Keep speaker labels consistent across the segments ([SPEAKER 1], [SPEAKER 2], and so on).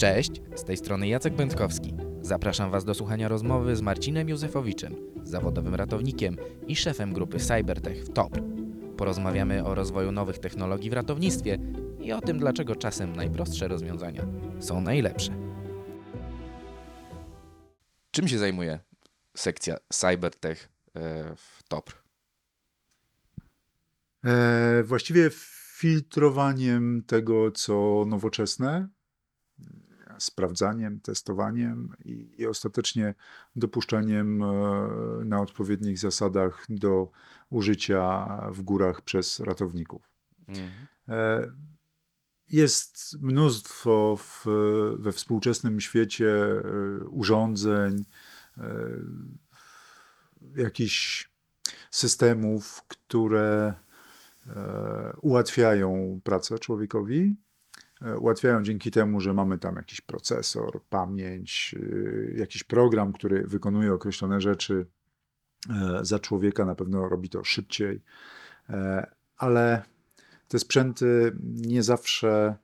[SPEAKER 1] Cześć, z tej strony Jacek Będkowski. Zapraszam Was do słuchania rozmowy z Marcinem Józefowiczem, zawodowym ratownikiem i szefem grupy Cybertech w TOP. Porozmawiamy o rozwoju nowych technologii w ratownictwie i o tym, dlaczego czasem najprostsze rozwiązania są najlepsze. Czym się zajmuje sekcja Cybertech e, w TOP?
[SPEAKER 2] E, właściwie filtrowaniem tego, co nowoczesne, sprawdzaniem, testowaniem i, i ostatecznie dopuszczeniem e, na odpowiednich zasadach do użycia w górach przez ratowników. E, Jest mnóstwo w, we współczesnym świecie e, urządzeń, jakichś systemów, które ułatwiają pracę człowiekowi. E, Ułatwiają dzięki temu, że mamy tam jakiś procesor, pamięć, e, jakiś program, który wykonuje określone rzeczy e, za człowieka, na pewno robi to szybciej. E, Ale te sprzęty nie zawsze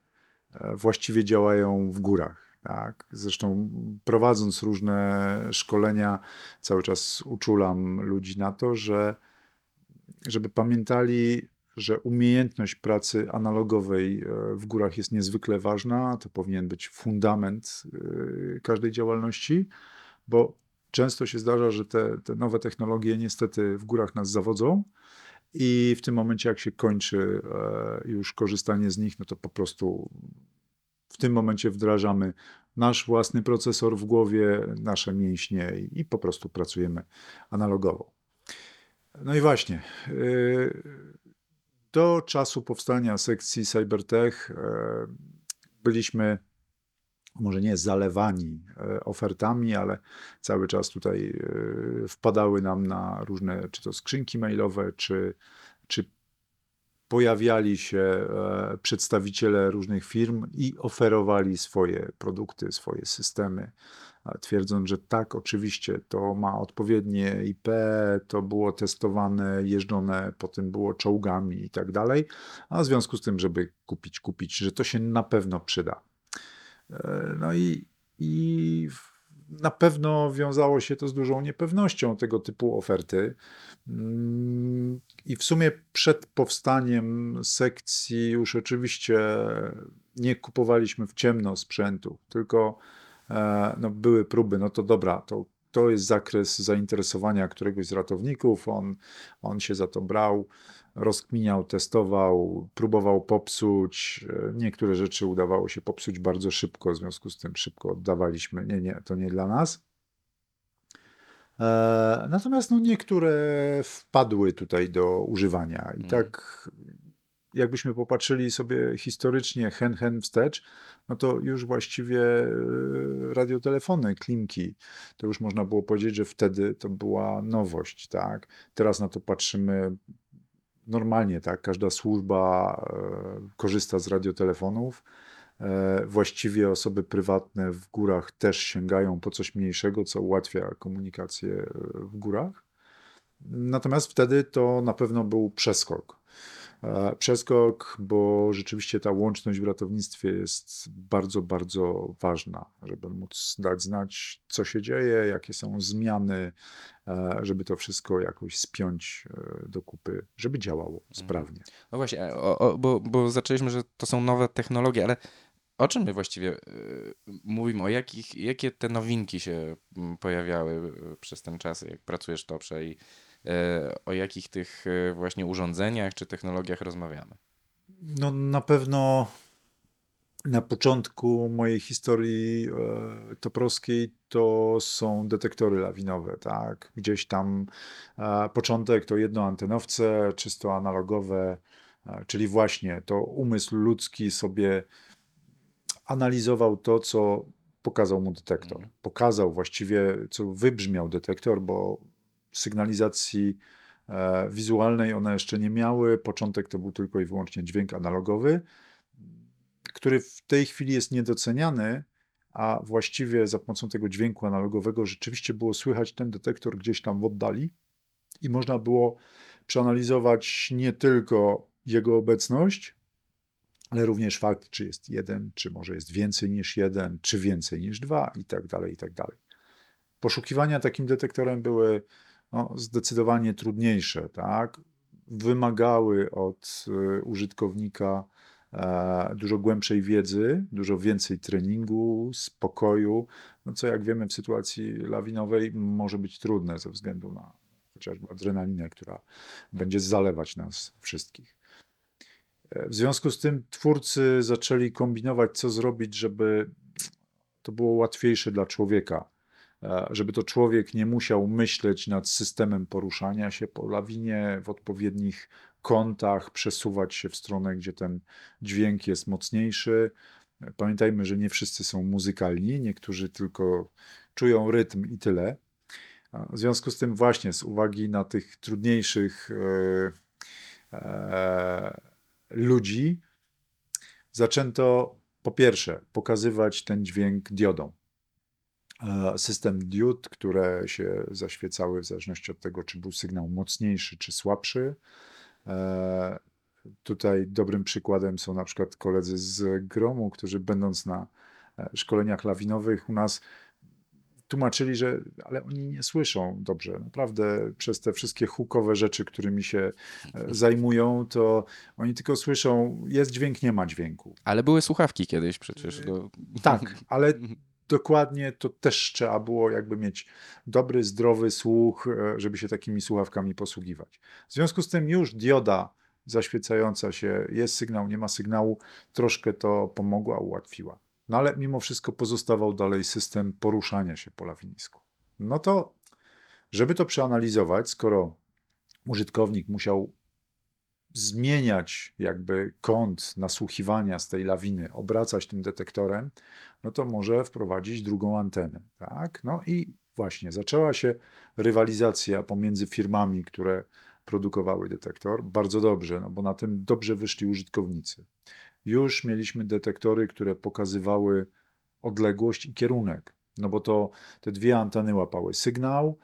[SPEAKER 2] właściwie działają w górach. Tak? Zresztą prowadząc różne szkolenia, cały czas uczulam ludzi na to, że żeby pamiętali, że umiejętność pracy analogowej e, w górach jest niezwykle ważna. To powinien być fundament e, każdej działalności, bo często się zdarza, że te, te nowe technologie niestety w górach nas zawodzą. I w tym momencie, jak się kończy e, już korzystanie z nich, no to po prostu w tym momencie wdrażamy nasz własny procesor w głowie, nasze mięśnie i, po prostu pracujemy analogowo. No i właśnie. y, Do czasu powstania sekcji Cybertech e, byliśmy może nie zalewani e, ofertami, ale cały czas tutaj e, wpadały nam na różne, czy to skrzynki mailowe, czy, czy pojawiali się przedstawiciele różnych firm i oferowali swoje produkty, swoje systemy, twierdząc, że tak, oczywiście to ma odpowiednie IP, to było testowane, jeżdżone, potem było czołgami i tak dalej, a w związku z tym, żeby kupić, kupić, że to się na pewno przyda. E, No i, i na pewno wiązało się to z dużą niepewnością tego typu oferty. Mm, I w sumie przed powstaniem sekcji już oczywiście nie kupowaliśmy w ciemno sprzętu, tylko no, były próby, no to dobra, to, to jest zakres zainteresowania któregoś z ratowników, on, on się za to brał, rozkminiał, testował, próbował popsuć. E, Niektóre rzeczy udawało się popsuć bardzo szybko, w związku z tym szybko oddawaliśmy. Nie, nie, to nie dla nas. E, Natomiast no, niektóre wpadły tutaj do używania i
[SPEAKER 1] Mhm.
[SPEAKER 2] tak jakbyśmy popatrzyli sobie historycznie hen hen wstecz, no to już właściwie e, radiotelefony, klimki, to już można było powiedzieć, że wtedy to była nowość, tak? Teraz na to patrzymy normalnie, tak? Każda służba e, korzysta z radiotelefonów. E, Właściwie osoby prywatne w górach też sięgają po coś mniejszego, co ułatwia komunikację w górach. Natomiast wtedy to na pewno był przeskok. E, Przeskok, bo rzeczywiście ta łączność w ratownictwie jest bardzo, bardzo ważna, żeby móc dać znać, co się dzieje, jakie są zmiany, e, żeby to wszystko jakoś spiąć e, do kupy, żeby działało sprawnie.
[SPEAKER 1] No właśnie, o, o, bo, bo zaczęliśmy, że to są nowe technologie, ale o czym my właściwie mówimy? O jakich, jakie te nowinki się mm, pojawiały przez ten czas, jak pracujesz w Toprze i o jakich tych y, właśnie urządzeniach czy technologiach rozmawiamy?
[SPEAKER 2] No na pewno na początku mojej historii e, toprowskiej to są detektory lawinowe, tak? Gdzieś tam e, początek to jednoantenowce, czysto analogowe, e, czyli właśnie to umysł ludzki sobie analizował to, co pokazał mu detektor.
[SPEAKER 1] Mhm.
[SPEAKER 2] Pokazał właściwie, co wybrzmiał detektor, bo sygnalizacji e, wizualnej one jeszcze nie miały. Początek to był tylko i wyłącznie dźwięk analogowy, który w tej chwili jest niedoceniany, a właściwie za pomocą tego dźwięku analogowego rzeczywiście było słychać ten detektor gdzieś tam w oddali i można było przeanalizować nie tylko jego obecność, ale również fakt, czy jest jeden, czy może jest więcej niż jeden, czy więcej niż dwa i tak dalej, i tak dalej. Poszukiwania takim detektorem były no, zdecydowanie trudniejsze, tak? Wymagały od y, użytkownika e, dużo głębszej wiedzy, dużo więcej treningu, spokoju, no co jak wiemy w sytuacji lawinowej może być trudne ze względu na chociażby adrenalinę, która będzie zalewać nas wszystkich. E, W związku z tym twórcy zaczęli kombinować, co zrobić, żeby to było łatwiejsze dla człowieka, żeby to człowiek nie musiał myśleć nad systemem poruszania się po lawinie w odpowiednich kątach, przesuwać się w stronę, gdzie ten dźwięk jest mocniejszy. Pamiętajmy, że nie wszyscy są muzykalni, niektórzy tylko czują rytm i tyle. W związku z tym, właśnie z uwagi na tych trudniejszych e, e, ludzi, zaczęto po pierwsze pokazywać ten dźwięk diodą. System diod, które się zaświecały w zależności od tego, czy był sygnał mocniejszy czy słabszy. E, Tutaj dobrym przykładem są na przykład koledzy z Gromu, którzy będąc na e, szkoleniach lawinowych u nas tłumaczyli, że ale oni nie słyszą dobrze. Naprawdę przez te wszystkie hukowe rzeczy, którymi się e, zajmują, to oni tylko słyszą, jest dźwięk, nie ma dźwięku.
[SPEAKER 1] Ale były słuchawki kiedyś przecież. Do...
[SPEAKER 2] Tak, ale dokładnie to też trzeba było jakby mieć dobry, zdrowy słuch, e, żeby się takimi słuchawkami posługiwać. W związku z tym już dioda zaświecająca się, jest sygnał, nie ma sygnału, troszkę to pomogła, ułatwiła. No ale mimo wszystko pozostawał dalej system poruszania się po lawinisku. No to, żeby to przeanalizować, skoro użytkownik musiał zmieniać jakby kąt nasłuchiwania z tej lawiny, obracać tym detektorem, no to może wprowadzić drugą antenę, tak? No i właśnie zaczęła się rywalizacja pomiędzy firmami, które produkowały detektor. Bardzo dobrze, no bo na tym dobrze wyszli użytkownicy. Już mieliśmy detektory, które pokazywały odległość i kierunek, no bo to te dwie anteny łapały sygnał,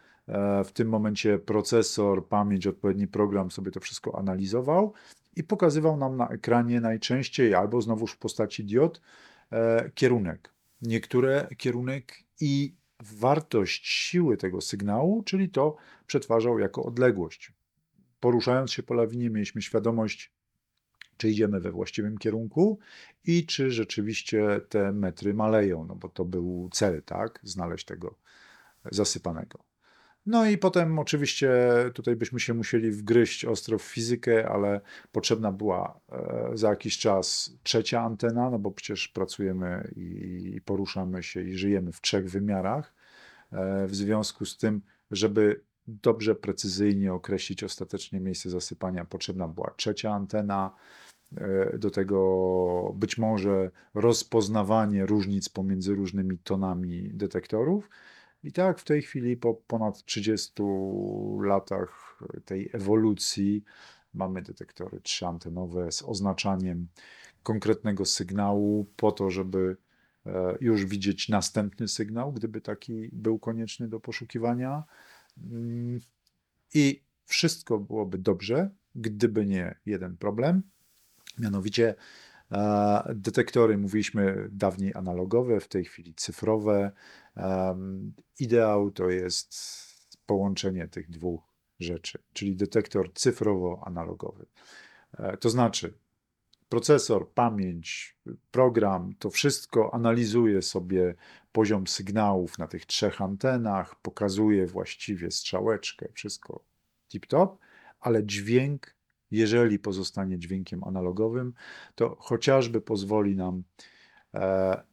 [SPEAKER 2] w tym momencie procesor, pamięć, odpowiedni program sobie to wszystko analizował i pokazywał nam na ekranie najczęściej, albo znowuż w postaci diod, e, kierunek. Niektóre kierunek i wartość siły tego sygnału, czyli to przetwarzał jako odległość. Poruszając się po lawinie, mieliśmy świadomość, czy idziemy we właściwym kierunku i czy rzeczywiście te metry maleją, no bo to był cel, tak? Znaleźć tego zasypanego. No i potem oczywiście tutaj byśmy się musieli wgryźć ostro w fizykę, ale potrzebna była e, za jakiś czas trzecia antena, no bo przecież pracujemy i, poruszamy się i żyjemy w trzech wymiarach. E, w związku z tym, żeby dobrze, precyzyjnie określić ostatecznie miejsce zasypania, potrzebna była trzecia antena. E, Do tego być może rozpoznawanie różnic pomiędzy różnymi tonami detektorów. I tak w tej chwili, po ponad 30 latach tej ewolucji, mamy detektory trzyantenowe z oznaczaniem konkretnego sygnału, po to, żeby e, już widzieć następny sygnał, gdyby taki był konieczny do poszukiwania. Mm, I wszystko byłoby dobrze, gdyby nie jeden problem. Mianowicie detektory, mówiliśmy dawniej analogowe, w tej chwili cyfrowe. Ideał to jest połączenie tych dwóch rzeczy, czyli detektor cyfrowo-analogowy. E, To znaczy, procesor, pamięć, program, to wszystko analizuje sobie poziom sygnałów na tych trzech antenach, pokazuje właściwie strzałeczkę, wszystko tip-top, ale dźwięk, jeżeli pozostanie dźwiękiem analogowym, to chociażby pozwoli nam e,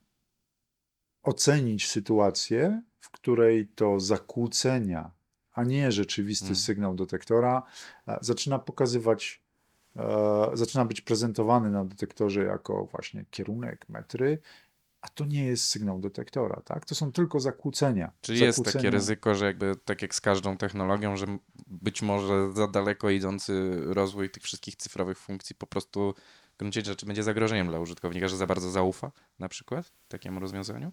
[SPEAKER 2] ocenić sytuację, w której to zakłócenia, a nie rzeczywisty
[SPEAKER 1] Mm.
[SPEAKER 2] sygnał detektora, e, zaczyna pokazywać, e, zaczyna być prezentowany na detektorze jako właśnie kierunek, metry, a to nie jest sygnał detektora, tak? To są tylko zakłócenia.
[SPEAKER 1] Czyli jest takie ryzyko, że jakby tak jak z każdą technologią, że być może za daleko idący rozwój tych wszystkich cyfrowych funkcji po prostu w gruncie rzeczy będzie zagrożeniem dla użytkownika, że za bardzo zaufa na przykład takiemu rozwiązaniu?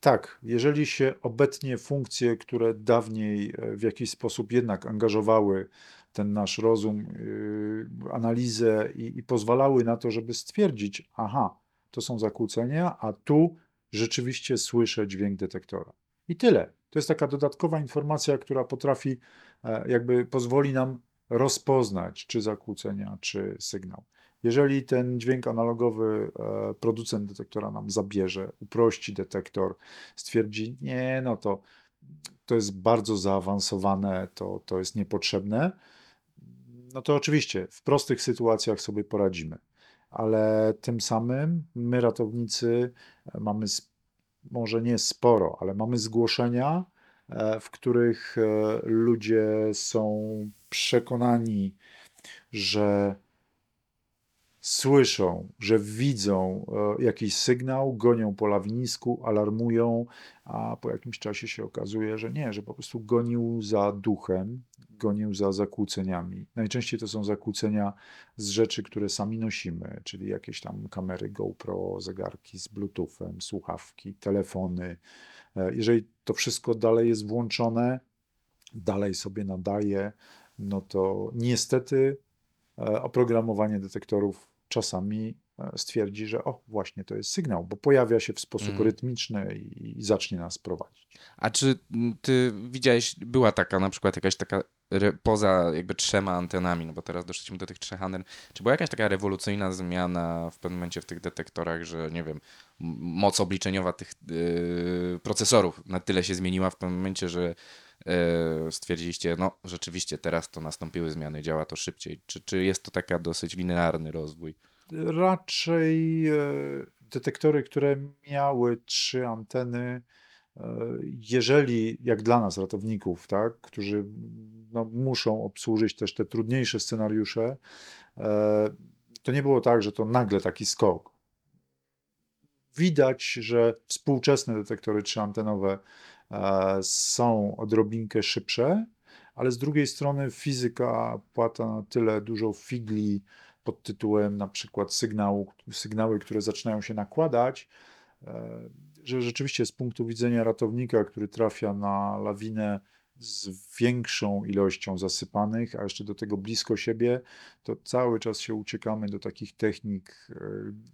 [SPEAKER 2] Tak, jeżeli się obetnie funkcje, które dawniej e, w jakiś sposób jednak angażowały ten nasz rozum, yy, analizę i, i pozwalały na to, żeby stwierdzić, aha, to są zakłócenia, a tu rzeczywiście słyszę dźwięk detektora. I tyle. To jest taka dodatkowa informacja, która potrafi, e, jakby pozwoli nam rozpoznać, czy zakłócenia, czy sygnał. Jeżeli ten dźwięk analogowy e, producent detektora nam zabierze, uprości detektor, stwierdzi, nie, no to, to jest bardzo zaawansowane, to, to jest niepotrzebne, no to oczywiście w prostych sytuacjach sobie poradzimy. Ale tym samym my, ratownicy, e, mamy może nie sporo, ale mamy zgłoszenia, e, w których ludzie są przekonani, że słyszą, że widzą e, jakiś sygnał, gonią po lawinisku, alarmują, a po jakimś czasie się okazuje, że nie, że po prostu gonił za duchem, gonił za zakłóceniami. Najczęściej to są zakłócenia z rzeczy, które sami nosimy, czyli jakieś tam kamery GoPro, zegarki z Bluetoothem, słuchawki, telefony. E, jeżeli to wszystko dalej jest włączone, dalej sobie nadaje, no to niestety e, oprogramowanie detektorów czasami e, stwierdzi, że o, właśnie to jest sygnał, bo pojawia się w sposób mm. rytmiczny i, i, zacznie nas prowadzić.
[SPEAKER 1] A czy ty widziałeś, była taka na przykład jakaś taka, poza jakby trzema antenami, no bo teraz doszliśmy do tych trzech anten, czy była jakaś taka rewolucyjna zmiana w pewnym momencie w tych detektorach, że nie wiem, moc obliczeniowa tych yy, procesorów na tyle się zmieniła w pewnym momencie, że stwierdziliście, no rzeczywiście teraz to nastąpiły zmiany, działa to szybciej. Czy, czy jest to taka dosyć linearny rozwój?
[SPEAKER 2] Raczej e, detektory, które miały trzy anteny, e, jeżeli, jak dla nas, ratowników, tak, którzy no, muszą obsłużyć też te trudniejsze scenariusze, e, to nie było tak, że to nagle taki skok. Widać, że współczesne detektory trzyantenowe są odrobinkę szybsze, ale z drugiej strony fizyka płata na tyle dużo figli pod tytułem na przykład sygnału, sygnały, które zaczynają się nakładać, e, że rzeczywiście z punktu widzenia ratownika, który trafia na lawinę z większą ilością zasypanych, a jeszcze do tego blisko siebie, to cały czas się uciekamy do takich technik e,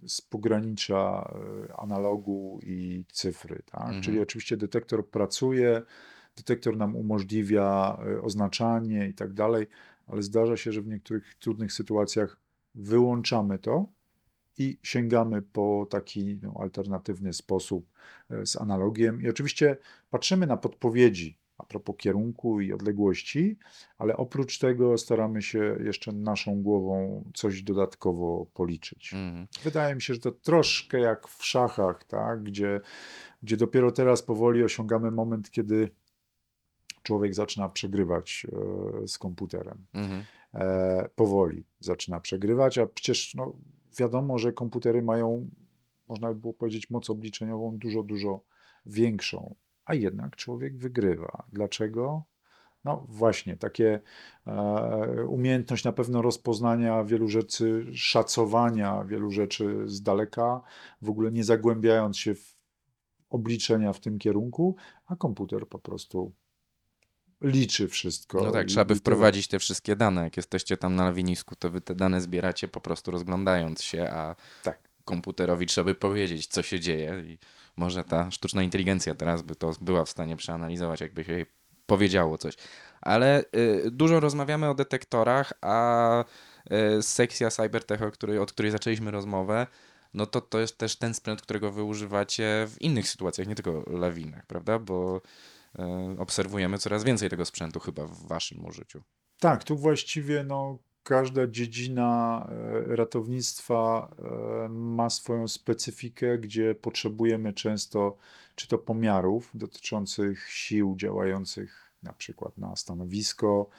[SPEAKER 2] z pogranicza e, analogu i cyfry. Tak? Mhm. Czyli oczywiście detektor pracuje, detektor nam umożliwia oznaczanie i tak dalej, ale zdarza się, że w niektórych trudnych sytuacjach wyłączamy to i sięgamy po taki no, alternatywny sposób e, z analogiem. I oczywiście patrzymy na podpowiedzi a propos kierunku i odległości, ale oprócz tego staramy się jeszcze naszą głową coś dodatkowo policzyć. Mm. Wydaje mi się, że to troszkę jak w szachach, tak? gdzie, gdzie dopiero teraz powoli osiągamy moment, kiedy człowiek zaczyna przegrywać e, z komputerem. Mm e, powoli zaczyna przegrywać, a przecież no, wiadomo, że komputery mają, można by było powiedzieć, moc obliczeniową dużo, dużo większą, a jednak człowiek wygrywa. Dlaczego? No właśnie, takie e, umiejętność na pewno rozpoznania wielu rzeczy, szacowania wielu rzeczy z daleka, w ogóle nie zagłębiając się w obliczenia w tym kierunku, a komputer po prostu liczy wszystko.
[SPEAKER 1] No tak, trzeba by wprowadzić te wszystkie dane. Jak jesteście tam na lawinisku, to wy te dane zbieracie po prostu rozglądając się, a tak. komputerowi trzeba by powiedzieć, co się dzieje i może ta sztuczna inteligencja teraz by to była w stanie przeanalizować, jakby się powiedziało coś. Ale y, dużo rozmawiamy o detektorach, a y, sekcja Cybertech, której, od której zaczęliśmy rozmowę, no to to jest też ten sprzęt, którego wy używacie w innych sytuacjach, nie tylko lawinach, prawda? Bo E, obserwujemy coraz więcej tego sprzętu chyba w waszym użyciu.
[SPEAKER 2] Tak, tu właściwie no, każda dziedzina e, ratownictwa e, ma swoją specyfikę, gdzie potrzebujemy często czy to pomiarów dotyczących sił działających na przykład na stanowisko.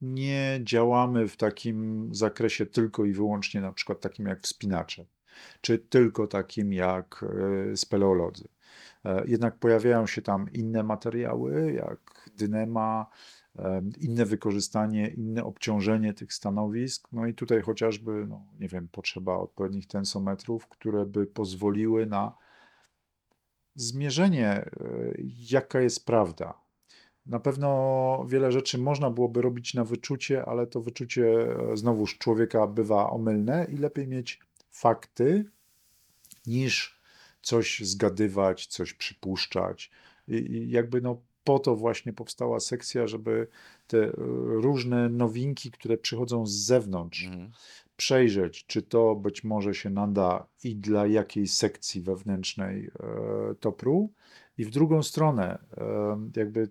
[SPEAKER 2] Nie działamy w takim zakresie tylko i wyłącznie na przykład takim jak wspinacze, czy tylko takim jak speleolodzy. E, jednak pojawiają się tam inne materiały, jak dynema, e, inne wykorzystanie, inne obciążenie tych stanowisk. No i tutaj chociażby, no, nie wiem, potrzeba odpowiednich tensometrów, które by pozwoliły na zmierzenie, e, jaka jest prawda. Na pewno wiele rzeczy można byłoby robić na wyczucie, ale to wyczucie e, znowuż człowieka bywa omylne i lepiej mieć fakty niż coś zgadywać, coś przypuszczać. I, jakby no po to właśnie powstała sekcja, żeby te e, różne nowinki, które przychodzą z zewnątrz,
[SPEAKER 1] Mhm.
[SPEAKER 2] przejrzeć, czy to być może się nada i dla jakiej sekcji wewnętrznej e, topru. I w drugą stronę, e, jakby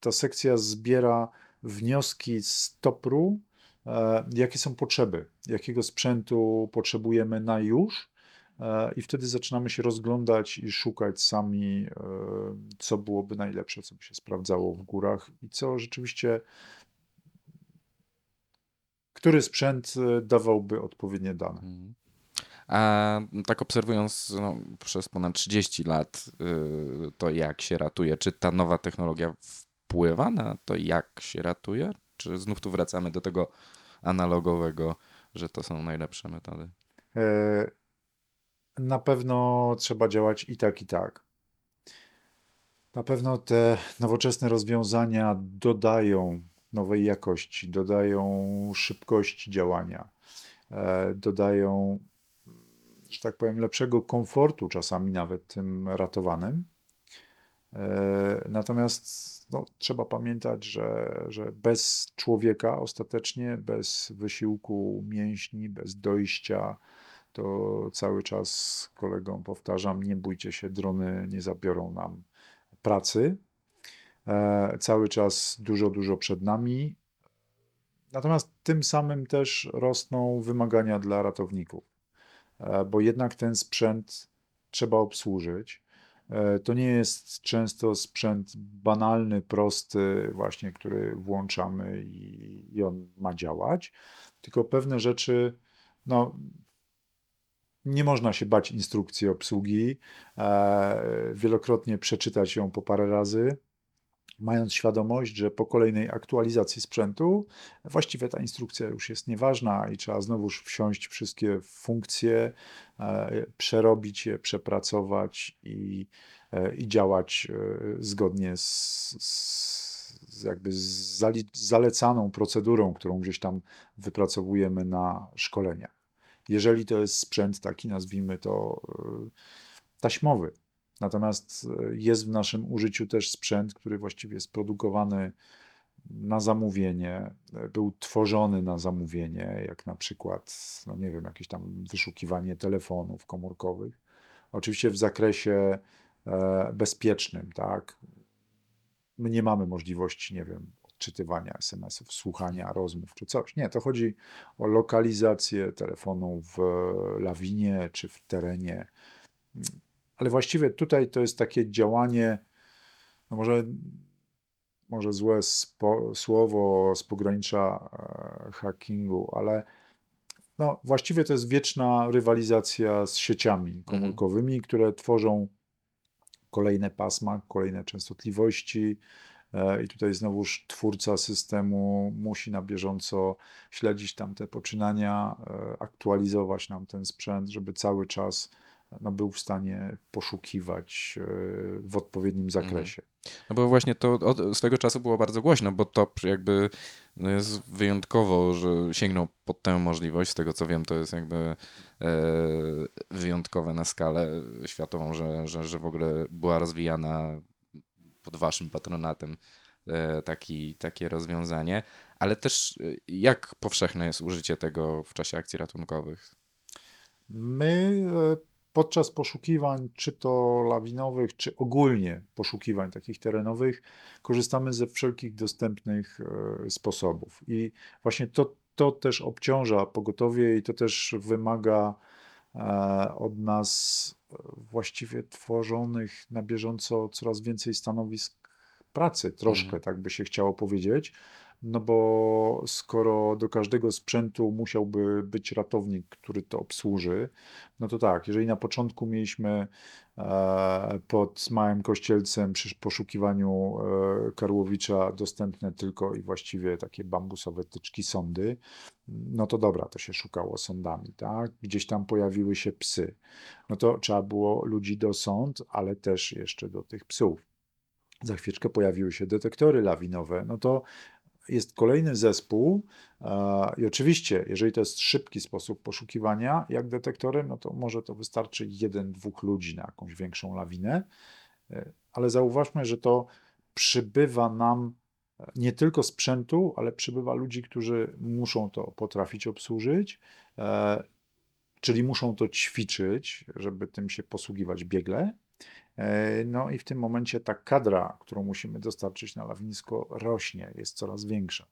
[SPEAKER 2] ta sekcja zbiera wnioski z topru, e, jakie są potrzeby, jakiego sprzętu potrzebujemy na już. E, I wtedy zaczynamy się rozglądać i szukać sami, e, co byłoby najlepsze, co by się sprawdzało w górach i co rzeczywiście, który sprzęt e, dawałby odpowiednie dane.
[SPEAKER 1] Mhm. A tak obserwując no, przez ponad 30 lat to, jak się ratuje, czy ta nowa technologia wpływa na to, jak się ratuje? Czy znów tu wracamy do tego analogowego, że to są najlepsze metody?
[SPEAKER 2] E, Na pewno trzeba działać i tak, i tak. Na pewno te nowoczesne rozwiązania dodają nowej jakości, dodają szybkości działania, e, dodają, że tak powiem, lepszego komfortu, czasami nawet tym ratowanym. E, Natomiast no, trzeba pamiętać, że, że bez człowieka ostatecznie, bez wysiłku mięśni, bez dojścia, to cały czas kolegom powtarzam, nie bójcie się, drony nie zabiorą nam pracy. E, cały czas dużo, dużo przed nami. Natomiast tym samym też rosną wymagania dla ratowników, e, bo jednak ten sprzęt trzeba obsłużyć. E, To nie jest często sprzęt banalny, prosty, właśnie, który włączamy i, i on ma działać, tylko pewne rzeczy, no, nie można się bać instrukcji obsługi, e, wielokrotnie przeczytać ją po parę razy, mając świadomość, że po kolejnej aktualizacji sprzętu właściwie ta instrukcja już jest nieważna i trzeba znowuż wsiąść wszystkie funkcje, e, przerobić je, przepracować i, e, i działać zgodnie z, z, jakby z zalecaną procedurą, którą gdzieś tam wypracowujemy na szkoleniach. Jeżeli to jest sprzęt taki, nazwijmy to e, taśmowy. Natomiast e, jest w naszym użyciu też sprzęt, który właściwie jest produkowany na zamówienie, e, był tworzony na zamówienie, jak na przykład, no nie wiem, jakieś tam wyszukiwanie telefonów komórkowych. Oczywiście w zakresie bezpiecznym, tak. My nie mamy możliwości, nie wiem, odczytywania SMS-ów, słuchania rozmów czy coś. Nie, to chodzi o lokalizację telefonu w lawinie czy w terenie. Ale właściwie tutaj to jest takie działanie, no może, może złe spo, słowo z pogranicza e, hackingu, ale no, właściwie to jest wieczna rywalizacja z sieciami komórkowymi, które tworzą kolejne pasma, kolejne częstotliwości. E, I tutaj znowuż twórca systemu musi na bieżąco śledzić tam te poczynania, e, aktualizować nam ten sprzęt, żeby cały czas no, był w stanie poszukiwać e, w odpowiednim zakresie.
[SPEAKER 1] No bo właśnie to od, z tego czasu było bardzo głośno, bo to jakby no jest wyjątkowo, że sięgnął pod tę możliwość. Z tego co wiem, to jest jakby e, wyjątkowe na skalę światową, że, że, że w ogóle była rozwijana pod waszym patronatem e, taki, takie rozwiązanie. Ale też e, jak powszechne jest użycie tego w czasie akcji ratunkowych?
[SPEAKER 2] My e, podczas poszukiwań, czy to lawinowych, czy ogólnie poszukiwań takich terenowych, korzystamy ze wszelkich dostępnych sposobów. I właśnie to, to też obciąża pogotowie i to też wymaga od nas właściwie tworzonych na bieżąco coraz więcej stanowisk pracy, troszkę,
[SPEAKER 1] Mhm.
[SPEAKER 2] tak by się chciało powiedzieć. No bo skoro do każdego sprzętu musiałby być ratownik, który to obsłuży, no to tak, jeżeli na początku mieliśmy e, pod Małym Kościelcem przy poszukiwaniu e, Karłowicza dostępne tylko i właściwie takie bambusowe tyczki sondy, no to dobra, to się szukało sondami, tak? Gdzieś tam pojawiły się psy. No to trzeba było ludzi do sąd, ale też jeszcze do tych psów. za chwileczkę pojawiły się detektory lawinowe, no to jest kolejny zespół e, i oczywiście, jeżeli to jest szybki sposób poszukiwania, jak detektorem, no to może to wystarczy jeden, dwóch ludzi na jakąś większą lawinę, e, ale zauważmy, że to przybywa nam e, nie tylko sprzętu, ale przybywa ludzi, którzy muszą to potrafić obsłużyć, czyli muszą to ćwiczyć, żeby tym się posługiwać biegle. E, no i w tym momencie ta kadra, którą musimy dostarczyć na lawnisko, rośnie, jest coraz większa.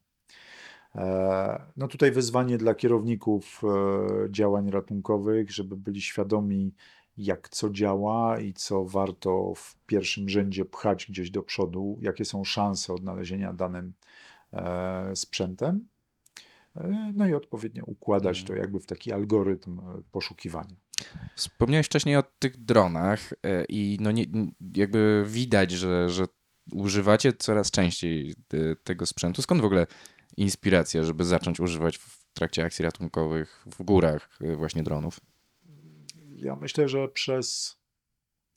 [SPEAKER 2] E, no tutaj wyzwanie dla kierowników e, działań ratunkowych, żeby byli świadomi, jak co działa i co warto w pierwszym rzędzie pchać gdzieś do przodu, jakie są szanse odnalezienia danym sprzętem. No i odpowiednio układać
[SPEAKER 1] Mhm.
[SPEAKER 2] to jakby w taki algorytm poszukiwania.
[SPEAKER 1] Wspomniałeś wcześniej o tych dronach e, i no nie, jakby widać, że, że używacie coraz częściej te- tego sprzętu. Skąd w ogóle inspiracja, żeby zacząć używać w trakcie akcji ratunkowych w górach e, właśnie dronów?
[SPEAKER 2] Ja myślę, że przez.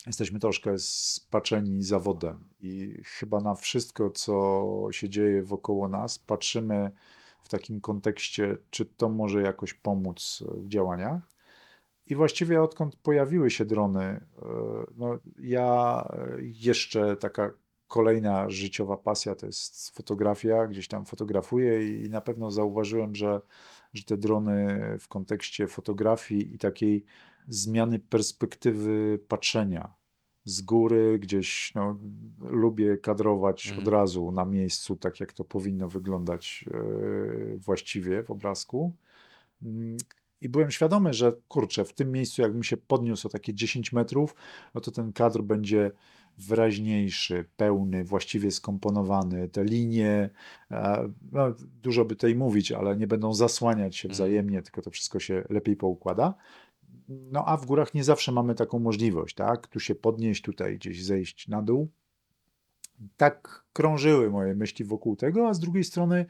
[SPEAKER 2] Jesteśmy troszkę spaczeni zawodem i chyba na wszystko, co się dzieje wokoło nas, patrzymy w takim kontekście, czy to może jakoś pomóc w działaniach. I właściwie odkąd pojawiły się drony, e, no ja jeszcze taka kolejna życiowa pasja to jest fotografia, gdzieś tam fotografuję i na pewno zauważyłem, że, że te drony w kontekście fotografii i takiej zmiany perspektywy patrzenia z góry, gdzieś no, lubię kadrować
[SPEAKER 1] Mhm.
[SPEAKER 2] od razu na miejscu, tak jak to powinno wyglądać e, właściwie w obrazku. I byłem świadomy, że kurczę, w tym miejscu, jakbym się podniósł o takie 10 metrów, no to ten kadr będzie wyraźniejszy, pełny, właściwie skomponowany. Te linie, no, dużo by tutaj mówić, ale nie będą zasłaniać się
[SPEAKER 1] Mhm.
[SPEAKER 2] wzajemnie, tylko to wszystko się lepiej poukłada. No a w górach nie zawsze mamy taką możliwość, tak? Tu się podnieść, tutaj gdzieś zejść na dół. Tak krążyły moje myśli wokół tego, a z drugiej strony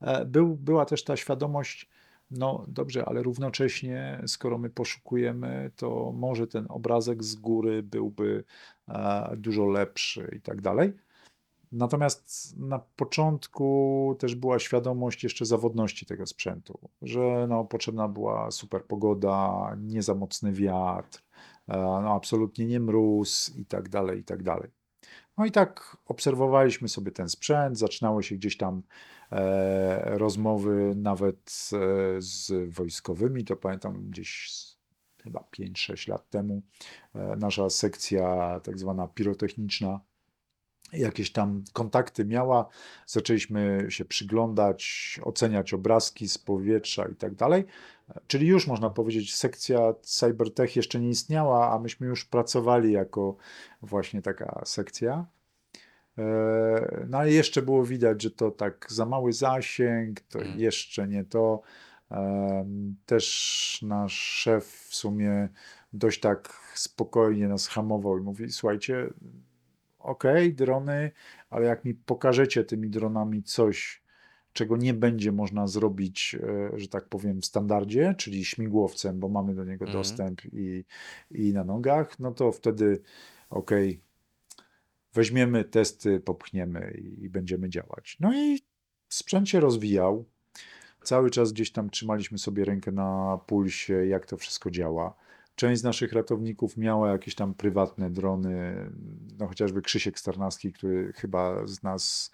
[SPEAKER 2] e, był, była też ta świadomość, no dobrze, ale równocześnie, skoro my poszukujemy, to może ten obrazek z góry byłby e, dużo lepszy i tak dalej. Natomiast na początku też była świadomość jeszcze zawodności tego sprzętu, że no, potrzebna była super pogoda, nie za mocny wiatr, e, no, absolutnie nie mróz i tak dalej, i tak dalej. No i tak obserwowaliśmy sobie ten sprzęt, zaczynały się gdzieś tam rozmowy nawet e, z wojskowymi, to pamiętam gdzieś chyba 5-6 lat temu, e, nasza sekcja tak zwana pirotechniczna jakieś tam kontakty miała, zaczęliśmy się przyglądać, oceniać obrazki z powietrza i tak dalej. Czyli już można powiedzieć, sekcja Cybertech jeszcze nie istniała, a myśmy już pracowali jako właśnie taka sekcja. E, No ale jeszcze było widać, że to tak za mały zasięg, to
[SPEAKER 1] Mhm.
[SPEAKER 2] jeszcze nie to. Też nasz szef w sumie dość tak spokojnie nas hamował i mówi: Słuchajcie, okej, drony, ale jak mi pokażecie tymi dronami coś, czego nie będzie można zrobić, e, że tak powiem, w standardzie, czyli śmigłowcem, bo mamy do niego
[SPEAKER 1] Mhm.
[SPEAKER 2] dostęp i, i na nogach, no to wtedy okej, weźmiemy testy, popchniemy i, będziemy działać. No i sprzęt się rozwijał. Cały czas gdzieś tam trzymaliśmy sobie rękę na pulsie, jak to wszystko działa. Część z naszych ratowników miała jakieś tam prywatne drony, no chociażby Krzysiek Starnawski, który chyba z nas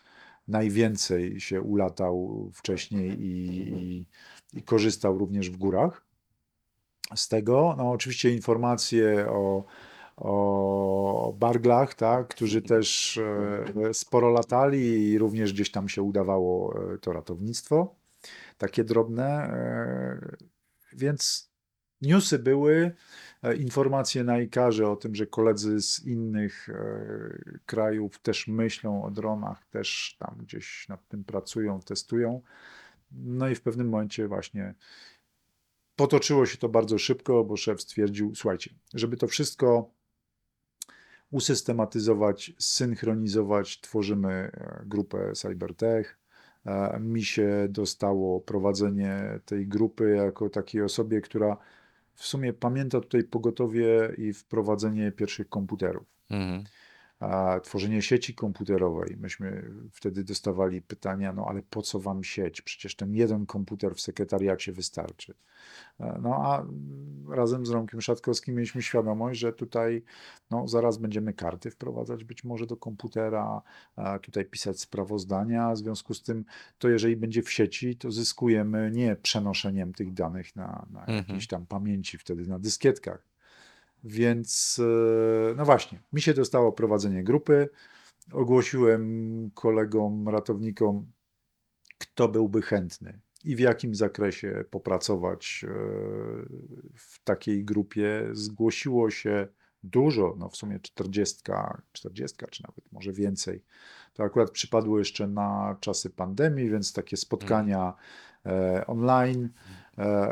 [SPEAKER 2] najwięcej się ulatał wcześniej i, i, i korzystał również w górach z tego. No oczywiście informacje o, o barglach, tak, którzy też e, sporo latali i również gdzieś tam się udawało e, to ratownictwo, takie drobne. e, Więc newsy były, informacje na ikarze o tym, że koledzy z innych krajów też myślą o dronach, też tam gdzieś nad tym pracują, testują. No i w pewnym momencie właśnie potoczyło się to bardzo szybko, bo szef stwierdził, słuchajcie, żeby to wszystko usystematyzować, synchronizować, tworzymy e, grupę Cybertech. E, Mi się dostało prowadzenie tej grupy jako takiej osobie, która w sumie pamięta tutaj pogotowie i wprowadzenie pierwszych komputerów.
[SPEAKER 1] Mhm.
[SPEAKER 2] A, tworzenie sieci komputerowej. Myśmy wtedy dostawali pytania, no ale po co wam sieć? Przecież ten jeden komputer w sekretariacie wystarczy. E, No a razem z Romkiem Szatkowskim mieliśmy świadomość, że tutaj no, zaraz będziemy karty wprowadzać być może do komputera, tutaj pisać sprawozdania. W związku z tym, to jeżeli będzie w sieci, to zyskujemy nie przenoszeniem tych danych na, na
[SPEAKER 1] Mhm.
[SPEAKER 2] jakiejś tam pamięci, wtedy na dyskietkach. Więc e, no właśnie, mi się dostało prowadzenie grupy. Ogłosiłem kolegom, ratownikom, kto byłby chętny i w jakim zakresie popracować e, w takiej grupie. Zgłosiło się dużo, no w sumie 40, 40 czy nawet może więcej. To akurat przypadło jeszcze na czasy pandemii, więc takie spotkania e, online,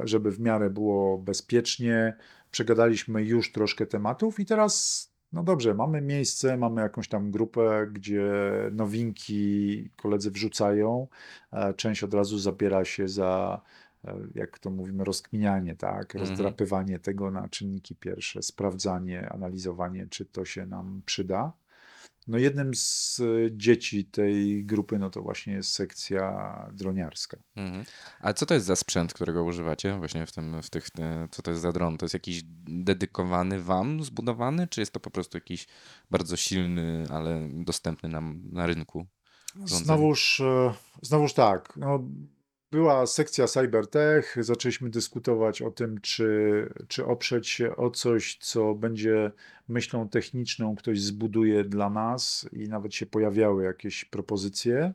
[SPEAKER 2] żeby w miarę było bezpiecznie. Przegadaliśmy już troszkę tematów i teraz, no dobrze, mamy miejsce, mamy jakąś tam grupę, gdzie nowinki koledzy wrzucają. E, Część od razu zabiera się za, e, jak to mówimy, rozkminianie, tak?
[SPEAKER 1] Mhm.
[SPEAKER 2] Rozdrapywanie tego na czynniki pierwsze, sprawdzanie, analizowanie, czy to się nam przyda. No jednym z e, dzieci tej grupy, no to właśnie jest sekcja droniarska.
[SPEAKER 1] Mhm. A co to jest za sprzęt, którego używacie właśnie w tym, w tych, e, co to jest za dron? To jest jakiś dedykowany wam, zbudowany, czy jest to po prostu jakiś bardzo silny, ale dostępny nam na rynku?
[SPEAKER 2] Znowuż, e, znowuż tak. No, była sekcja Cybertech. Zaczęliśmy dyskutować o tym, czy, czy oprzeć się o coś, co będzie myślą techniczną, ktoś zbuduje dla nas i nawet się pojawiały jakieś propozycje.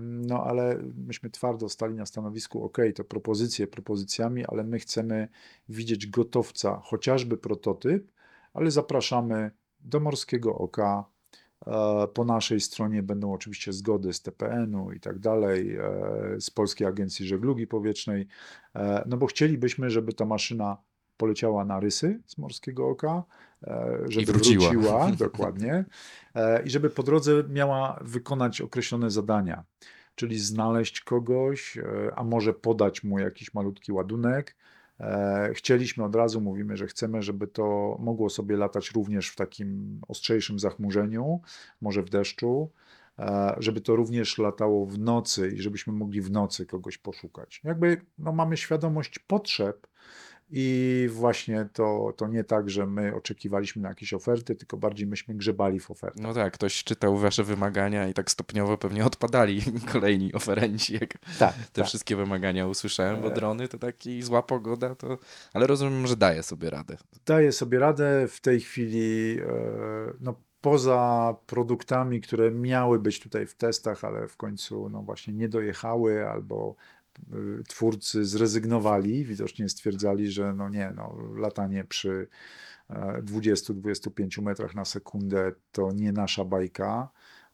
[SPEAKER 2] No, ale myśmy twardo stali na stanowisku, ok, to propozycje propozycjami, ale my chcemy widzieć gotowca, chociażby prototyp, ale zapraszamy do Morskiego Oka. Po naszej stronie będą oczywiście zgody z TPN-u i tak dalej, e, z Polskiej Agencji Żeglugi Powietrznej, e, no bo chcielibyśmy, żeby ta maszyna poleciała na rysy z Morskiego Oka, e, żeby
[SPEAKER 1] wróciła.
[SPEAKER 2] wróciła, dokładnie, i żeby po drodze miała wykonać określone zadania, czyli znaleźć kogoś, a może podać mu jakiś malutki ładunek. E, Chcieliśmy od razu, mówimy, że chcemy, żeby to mogło sobie latać również w takim ostrzejszym zachmurzeniu, może w deszczu, e, żeby to również latało w nocy i żebyśmy mogli w nocy kogoś poszukać. Jakby no, mamy świadomość potrzeb i właśnie to, to nie tak, że my oczekiwaliśmy na jakieś oferty, tylko bardziej myśmy grzebali w ofertach.
[SPEAKER 1] No tak, ktoś czytał wasze wymagania i tak stopniowo pewnie odpadali kolejni oferenci, jak
[SPEAKER 2] Tak,
[SPEAKER 1] te
[SPEAKER 2] tak.
[SPEAKER 1] wszystkie wymagania usłyszałem, bo
[SPEAKER 2] E.
[SPEAKER 1] drony to taki zła pogoda, to... ale rozumiem, że daje sobie radę.
[SPEAKER 2] daje sobie radę w tej chwili, e, no poza produktami, które miały być tutaj w testach, ale w końcu no właśnie nie dojechały albo twórcy zrezygnowali, widocznie stwierdzali, że no nie, no latanie przy e, 20-25 metrach na sekundę to nie nasza bajka.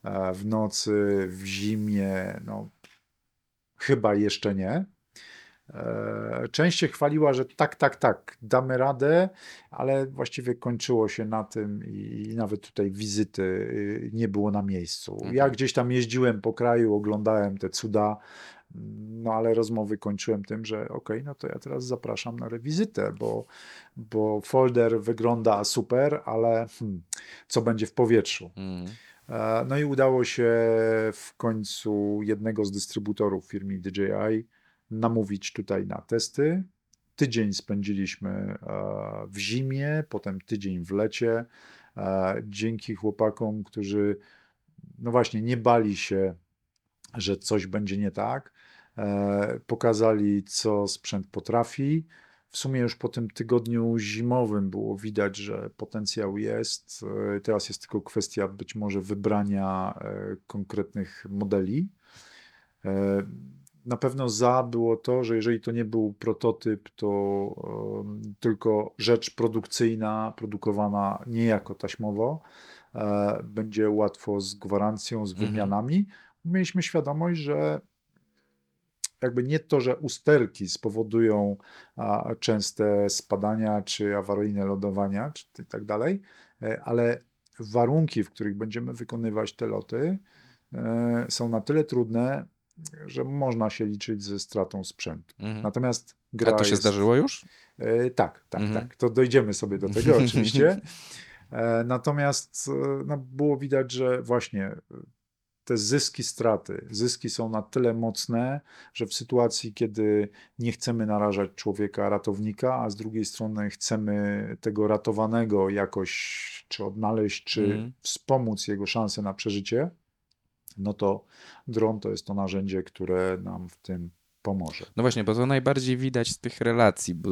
[SPEAKER 2] E, W nocy, w zimie, no chyba jeszcze nie. E, Część się chwaliła, że tak, tak, tak, damy radę, ale właściwie kończyło się na tym i nawet tutaj wizyty y, nie było na miejscu. Ja
[SPEAKER 1] Mhm.
[SPEAKER 2] gdzieś tam jeździłem po kraju, oglądałem te cuda, no ale rozmowy kończyłem tym, że okej, no to ja teraz zapraszam na rewizytę, bo, bo folder wygląda super, ale hmm, co będzie w powietrzu?
[SPEAKER 1] Mm.
[SPEAKER 2] E, No i udało się w końcu jednego z dystrybutorów firmy DJI namówić tutaj na testy. Tydzień spędziliśmy e, w zimie, potem tydzień w lecie. E, Dzięki chłopakom, którzy no właśnie nie bali się, że coś będzie nie tak. E, Pokazali, co sprzęt potrafi. W sumie już po tym tygodniu zimowym było widać, że potencjał jest. E, Teraz jest tylko kwestia być może wybrania e, konkretnych modeli. Na pewno za było to, że jeżeli to nie był prototyp, to tylko rzecz produkcyjna, produkowana niejako taśmowo, będzie łatwo z gwarancją, z
[SPEAKER 1] Mhm.
[SPEAKER 2] wymianami. Mieliśmy świadomość, że jakby nie to, że usterki spowodują a, częste spadania czy awaryjne lądowania, czy tak dalej, e, ale warunki, w których będziemy wykonywać te loty, e, są na tyle trudne, że można się liczyć ze stratą sprzętu.
[SPEAKER 1] Mhm.
[SPEAKER 2] Natomiast
[SPEAKER 1] A
[SPEAKER 2] gra
[SPEAKER 1] to się
[SPEAKER 2] jest...
[SPEAKER 1] zdarzyło już?
[SPEAKER 2] E, tak, tak,
[SPEAKER 1] Mhm.
[SPEAKER 2] tak. To dojdziemy sobie do tego oczywiście. E, Natomiast no, było widać, że właśnie te zyski, straty, zyski są na tyle mocne, że w sytuacji, kiedy nie chcemy narażać człowieka, ratownika, a z drugiej strony chcemy tego ratowanego jakoś czy odnaleźć, czy
[SPEAKER 1] Mhm.
[SPEAKER 2] wspomóc jego szanse na przeżycie, no to dron to jest to narzędzie, które nam w tym pomoże.
[SPEAKER 1] No właśnie, bo to najbardziej widać z tych relacji, bo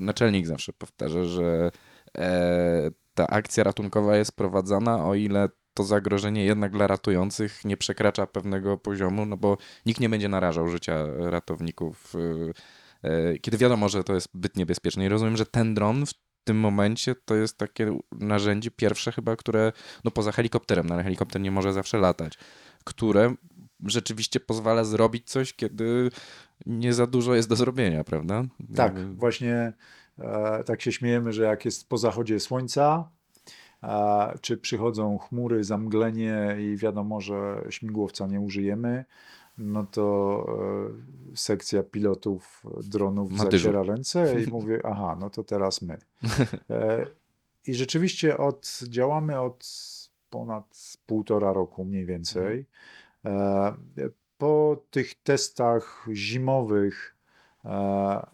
[SPEAKER 1] naczelnik zawsze powtarza, że e, ta akcja ratunkowa jest prowadzona, o ile to zagrożenie jednak dla ratujących nie przekracza pewnego poziomu, no bo nikt nie będzie narażał życia ratowników, e, e, kiedy wiadomo, że to jest zbyt niebezpieczne. I rozumiem, że ten dron w tym momencie to jest takie narzędzie pierwsze chyba, które, no poza helikopterem, no ale helikopter nie może zawsze latać, które rzeczywiście pozwala zrobić coś, kiedy nie za dużo jest do zrobienia, prawda?
[SPEAKER 2] Tak, właśnie e, tak się śmiejemy, że jak jest po zachodzie słońca, czy przychodzą chmury, zamglenie i wiadomo, że śmigłowca nie użyjemy, no to e, sekcja pilotów dronów
[SPEAKER 1] dyżur.
[SPEAKER 2] zaciera ręce i mówi, aha, no to teraz my. E, I rzeczywiście od, działamy od ponad półtora roku mniej więcej. E, Po tych testach zimowych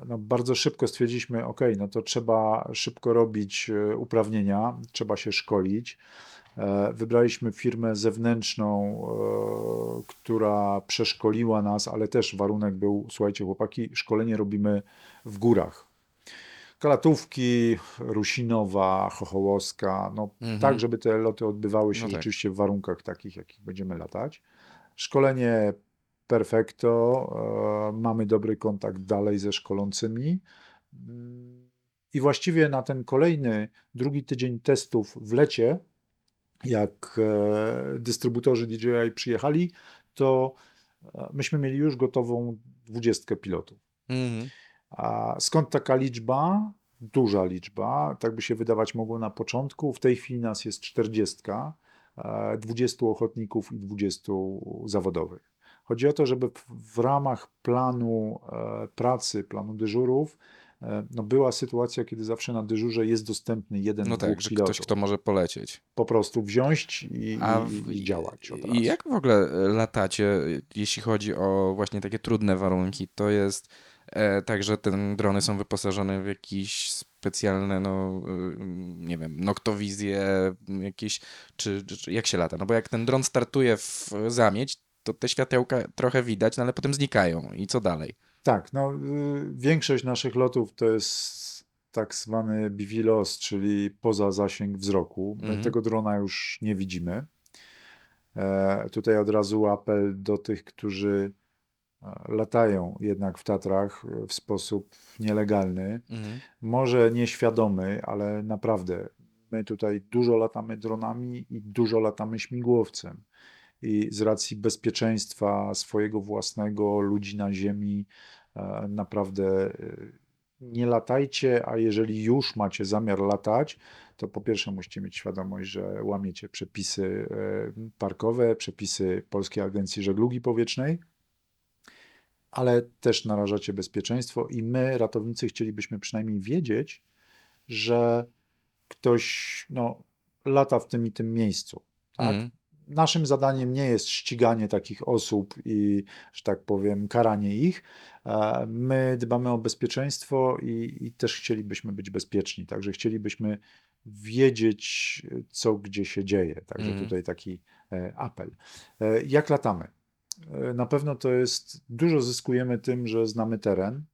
[SPEAKER 2] no bardzo szybko stwierdziliśmy, ok, no to trzeba szybko robić e, uprawnienia, trzeba się szkolić. E, Wybraliśmy firmę zewnętrzną, e, która przeszkoliła nas, ale też warunek był, słuchajcie chłopaki, szkolenie robimy w górach. Kalatówki, Rusinowa, Chochołowska, no
[SPEAKER 1] Mhm.
[SPEAKER 2] tak, żeby te loty odbywały się
[SPEAKER 1] No tak.
[SPEAKER 2] rzeczywiście w warunkach takich, jakich będziemy latać. Szkolenie perfekto, e, mamy dobry kontakt dalej ze szkolącymi. I właściwie na ten kolejny, drugi tydzień testów w lecie, jak e, dystrybutorzy DJI przyjechali, to e, myśmy mieli już gotową dwudziestkę pilotów.
[SPEAKER 1] Mhm.
[SPEAKER 2] A skąd taka liczba? Duża liczba, tak by się wydawać mogło na początku. W tej chwili nas jest 40, e, 20 ochotników i 20 zawodowych. Chodzi o to, żeby w- ramach planu e, pracy, planu dyżurów, e, no była sytuacja, kiedy zawsze na dyżurze jest dostępny jeden,
[SPEAKER 1] No tak, że ktoś, kto może polecieć.
[SPEAKER 2] Po prostu wziąć i,
[SPEAKER 1] w-
[SPEAKER 2] i działać od razu.
[SPEAKER 1] I jak w ogóle e, latacie, jeśli chodzi o właśnie takie trudne warunki? To jest e, tak, że te drony są wyposażone w jakieś specjalne, no nie wiem, noktowizje jakieś, czy, czy jak się lata? No bo jak ten dron startuje w zamieć, to te światełka trochę widać, no ale potem znikają. I co dalej?
[SPEAKER 2] Tak, no, y, większość naszych lotów to jest tak zwany BVLOS, czyli poza zasięg wzroku. My
[SPEAKER 1] Mhm.
[SPEAKER 2] tego drona już nie widzimy. E, tutaj od razu apel do tych, którzy e, latają jednak w Tatrach e, w sposób nielegalny.
[SPEAKER 1] Mhm.
[SPEAKER 2] Może nieświadomy, ale naprawdę my tutaj dużo latamy dronami i dużo latamy śmigłowcem. I z racji bezpieczeństwa swojego własnego, ludzi na ziemi, e, naprawdę e, nie latajcie, a jeżeli już macie zamiar latać, to po pierwsze musicie mieć świadomość, że łamiecie przepisy e, parkowe, przepisy Polskiej Agencji Żeglugi Powietrznej, ale też narażacie bezpieczeństwo i my, ratownicy, chcielibyśmy przynajmniej wiedzieć, że ktoś no, lata w tym i tym miejscu. Tak?
[SPEAKER 1] Mhm.
[SPEAKER 2] Naszym zadaniem nie jest ściganie takich osób i, że tak powiem, karanie ich. E, My dbamy o bezpieczeństwo i, i też chcielibyśmy być bezpieczni. Także chcielibyśmy wiedzieć, co gdzie się dzieje. Także
[SPEAKER 1] Mhm.
[SPEAKER 2] tutaj taki e, apel. E, Jak latamy? Na pewno to jest, dużo zyskujemy tym, że znamy teren.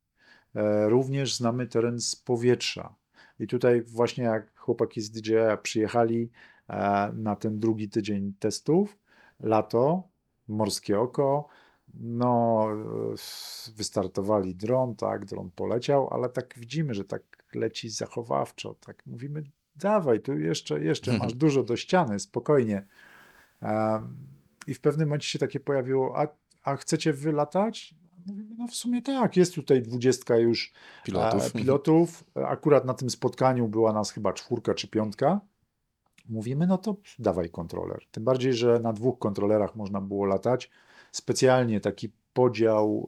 [SPEAKER 2] Również znamy teren z powietrza. I tutaj właśnie jak chłopaki z DJI przyjechali na ten drugi tydzień testów, lato, morskie oko, no e, wystartowali dron, tak, dron poleciał, ale tak widzimy, że tak leci zachowawczo, tak mówimy, dawaj, tu jeszcze, jeszcze masz dużo do ściany, spokojnie. Em, I w pewnym momencie się takie pojawiło, a, a chcecie wylatać? Mówimy, no w sumie tak, jest tutaj dwudziestka już
[SPEAKER 1] Pilotów.
[SPEAKER 2] e, pilotów. Akurat na tym spotkaniu była nas chyba czwórka czy piątka. Mówimy, no to dawaj kontroler. Tym bardziej, że na dwóch kontrolerach można było latać. Specjalnie taki podział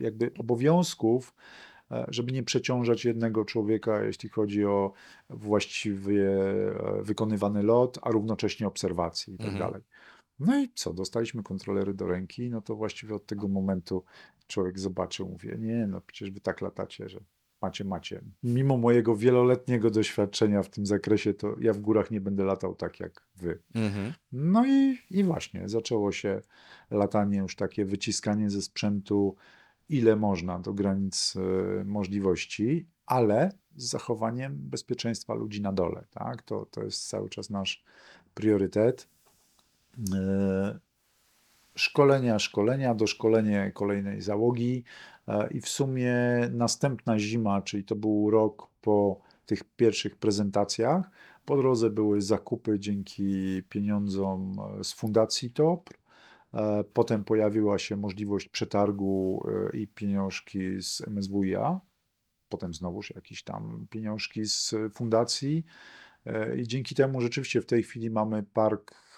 [SPEAKER 2] e, jakby obowiązków e, żeby nie przeciążać jednego człowieka, jeśli chodzi o właściwie e, wykonywany lot, a równocześnie obserwacje i tak
[SPEAKER 1] Mhm.
[SPEAKER 2] dalej. No i co, dostaliśmy kontrolery do ręki, no to właściwie od tego momentu człowiek zobaczył, mówię, nie, no przecież wy tak latacie, że macie, macie. Mimo mojego wieloletniego doświadczenia w tym zakresie, to ja w górach nie będę latał tak jak wy.
[SPEAKER 1] Mhm.
[SPEAKER 2] No i, i właśnie zaczęło się latanie, już takie wyciskanie ze sprzętu, ile można do granic e, możliwości, ale z zachowaniem bezpieczeństwa ludzi na dole. Tak? To, to jest cały czas nasz priorytet. E, Szkolenia, szkolenia, doszkolenie kolejnej załogi i w sumie następna zima, czyli to był rok po tych pierwszych prezentacjach, po drodze były zakupy dzięki pieniądzom e, z Fundacji TOPR. E, Potem pojawiła się możliwość przetargu e, i pieniążki z MSWiA. Potem znowuż jakieś tam pieniążki z fundacji. E, I dzięki temu rzeczywiście w tej chwili mamy park e,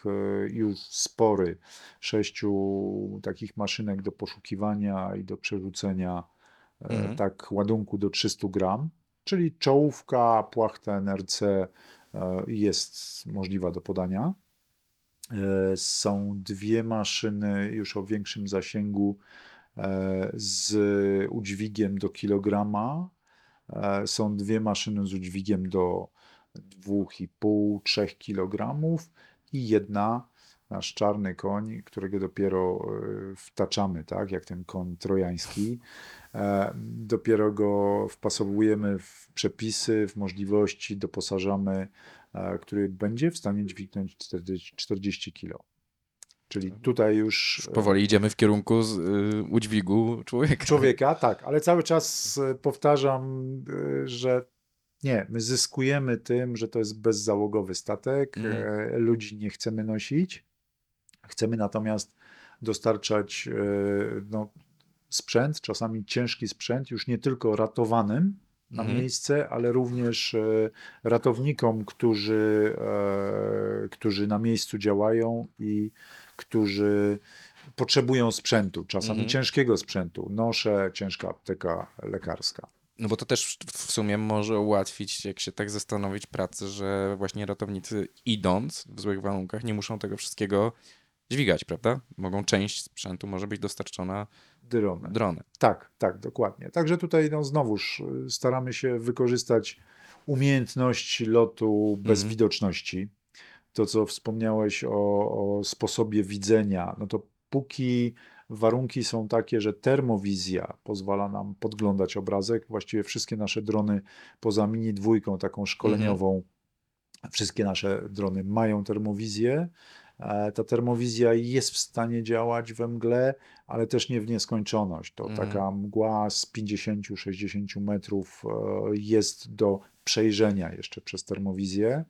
[SPEAKER 2] już spory, sześciu takich maszynek do poszukiwania i do przerzucenia e,
[SPEAKER 1] Mhm.
[SPEAKER 2] tak ładunku do 300 gram, czyli czołówka, płachta NRC e, jest możliwa do podania. E, Są dwie maszyny już o większym zasięgu z udźwigiem do kilograma. Są dwie maszyny z udźwigiem do 2,5-3 kg i jedna, nasz czarny koń, którego dopiero e, wtaczamy, tak, jak ten koń trojański. E, Dopiero go wpasowujemy w przepisy, w możliwości, doposażamy, e, który będzie w stanie dźwignąć 40, 40 kg. Czyli tutaj już e,
[SPEAKER 1] Powoli idziemy w kierunku z, y, udźwigu człowieka.
[SPEAKER 2] człowieka, tak, ale cały czas powtarzam, e, że nie, my zyskujemy tym, że to jest bezzałogowy statek, e, ludzi nie chcemy nosić, chcemy natomiast dostarczać e, no, sprzęt, czasami ciężki sprzęt, już nie tylko ratowanym na
[SPEAKER 1] Mhm.
[SPEAKER 2] miejsce, ale również e, ratownikom, którzy, którzy na miejscu działają i którzy potrzebują sprzętu, czasami
[SPEAKER 1] Mhm.
[SPEAKER 2] ciężkiego sprzętu, nosze, ciężka apteka lekarska.
[SPEAKER 1] No bo to też w sumie może ułatwić, jak się tak zastanowić, pracę, że właśnie ratownicy idąc w złych warunkach nie muszą tego wszystkiego dźwigać, prawda? Mogą część sprzętu może być dostarczona
[SPEAKER 2] Dronem.
[SPEAKER 1] dronem.
[SPEAKER 2] Tak, tak, dokładnie. Także tutaj no, znowuż y, staramy się wykorzystać umiejętności lotu bez
[SPEAKER 1] Mhm.
[SPEAKER 2] widoczności. To, co wspomniałeś o, o sposobie widzenia, no to póki warunki są takie, że termowizja pozwala nam podglądać obrazek, właściwie wszystkie nasze drony poza Mini dwójką, taką szkoleniową, wszystkie nasze drony mają termowizję. E, Ta termowizja jest w stanie działać we mgle, ale też nie w nieskończoność. To
[SPEAKER 1] Mhm.
[SPEAKER 2] taka mgła z 50-60 metrów e, jest do przejrzenia jeszcze przez termowizję,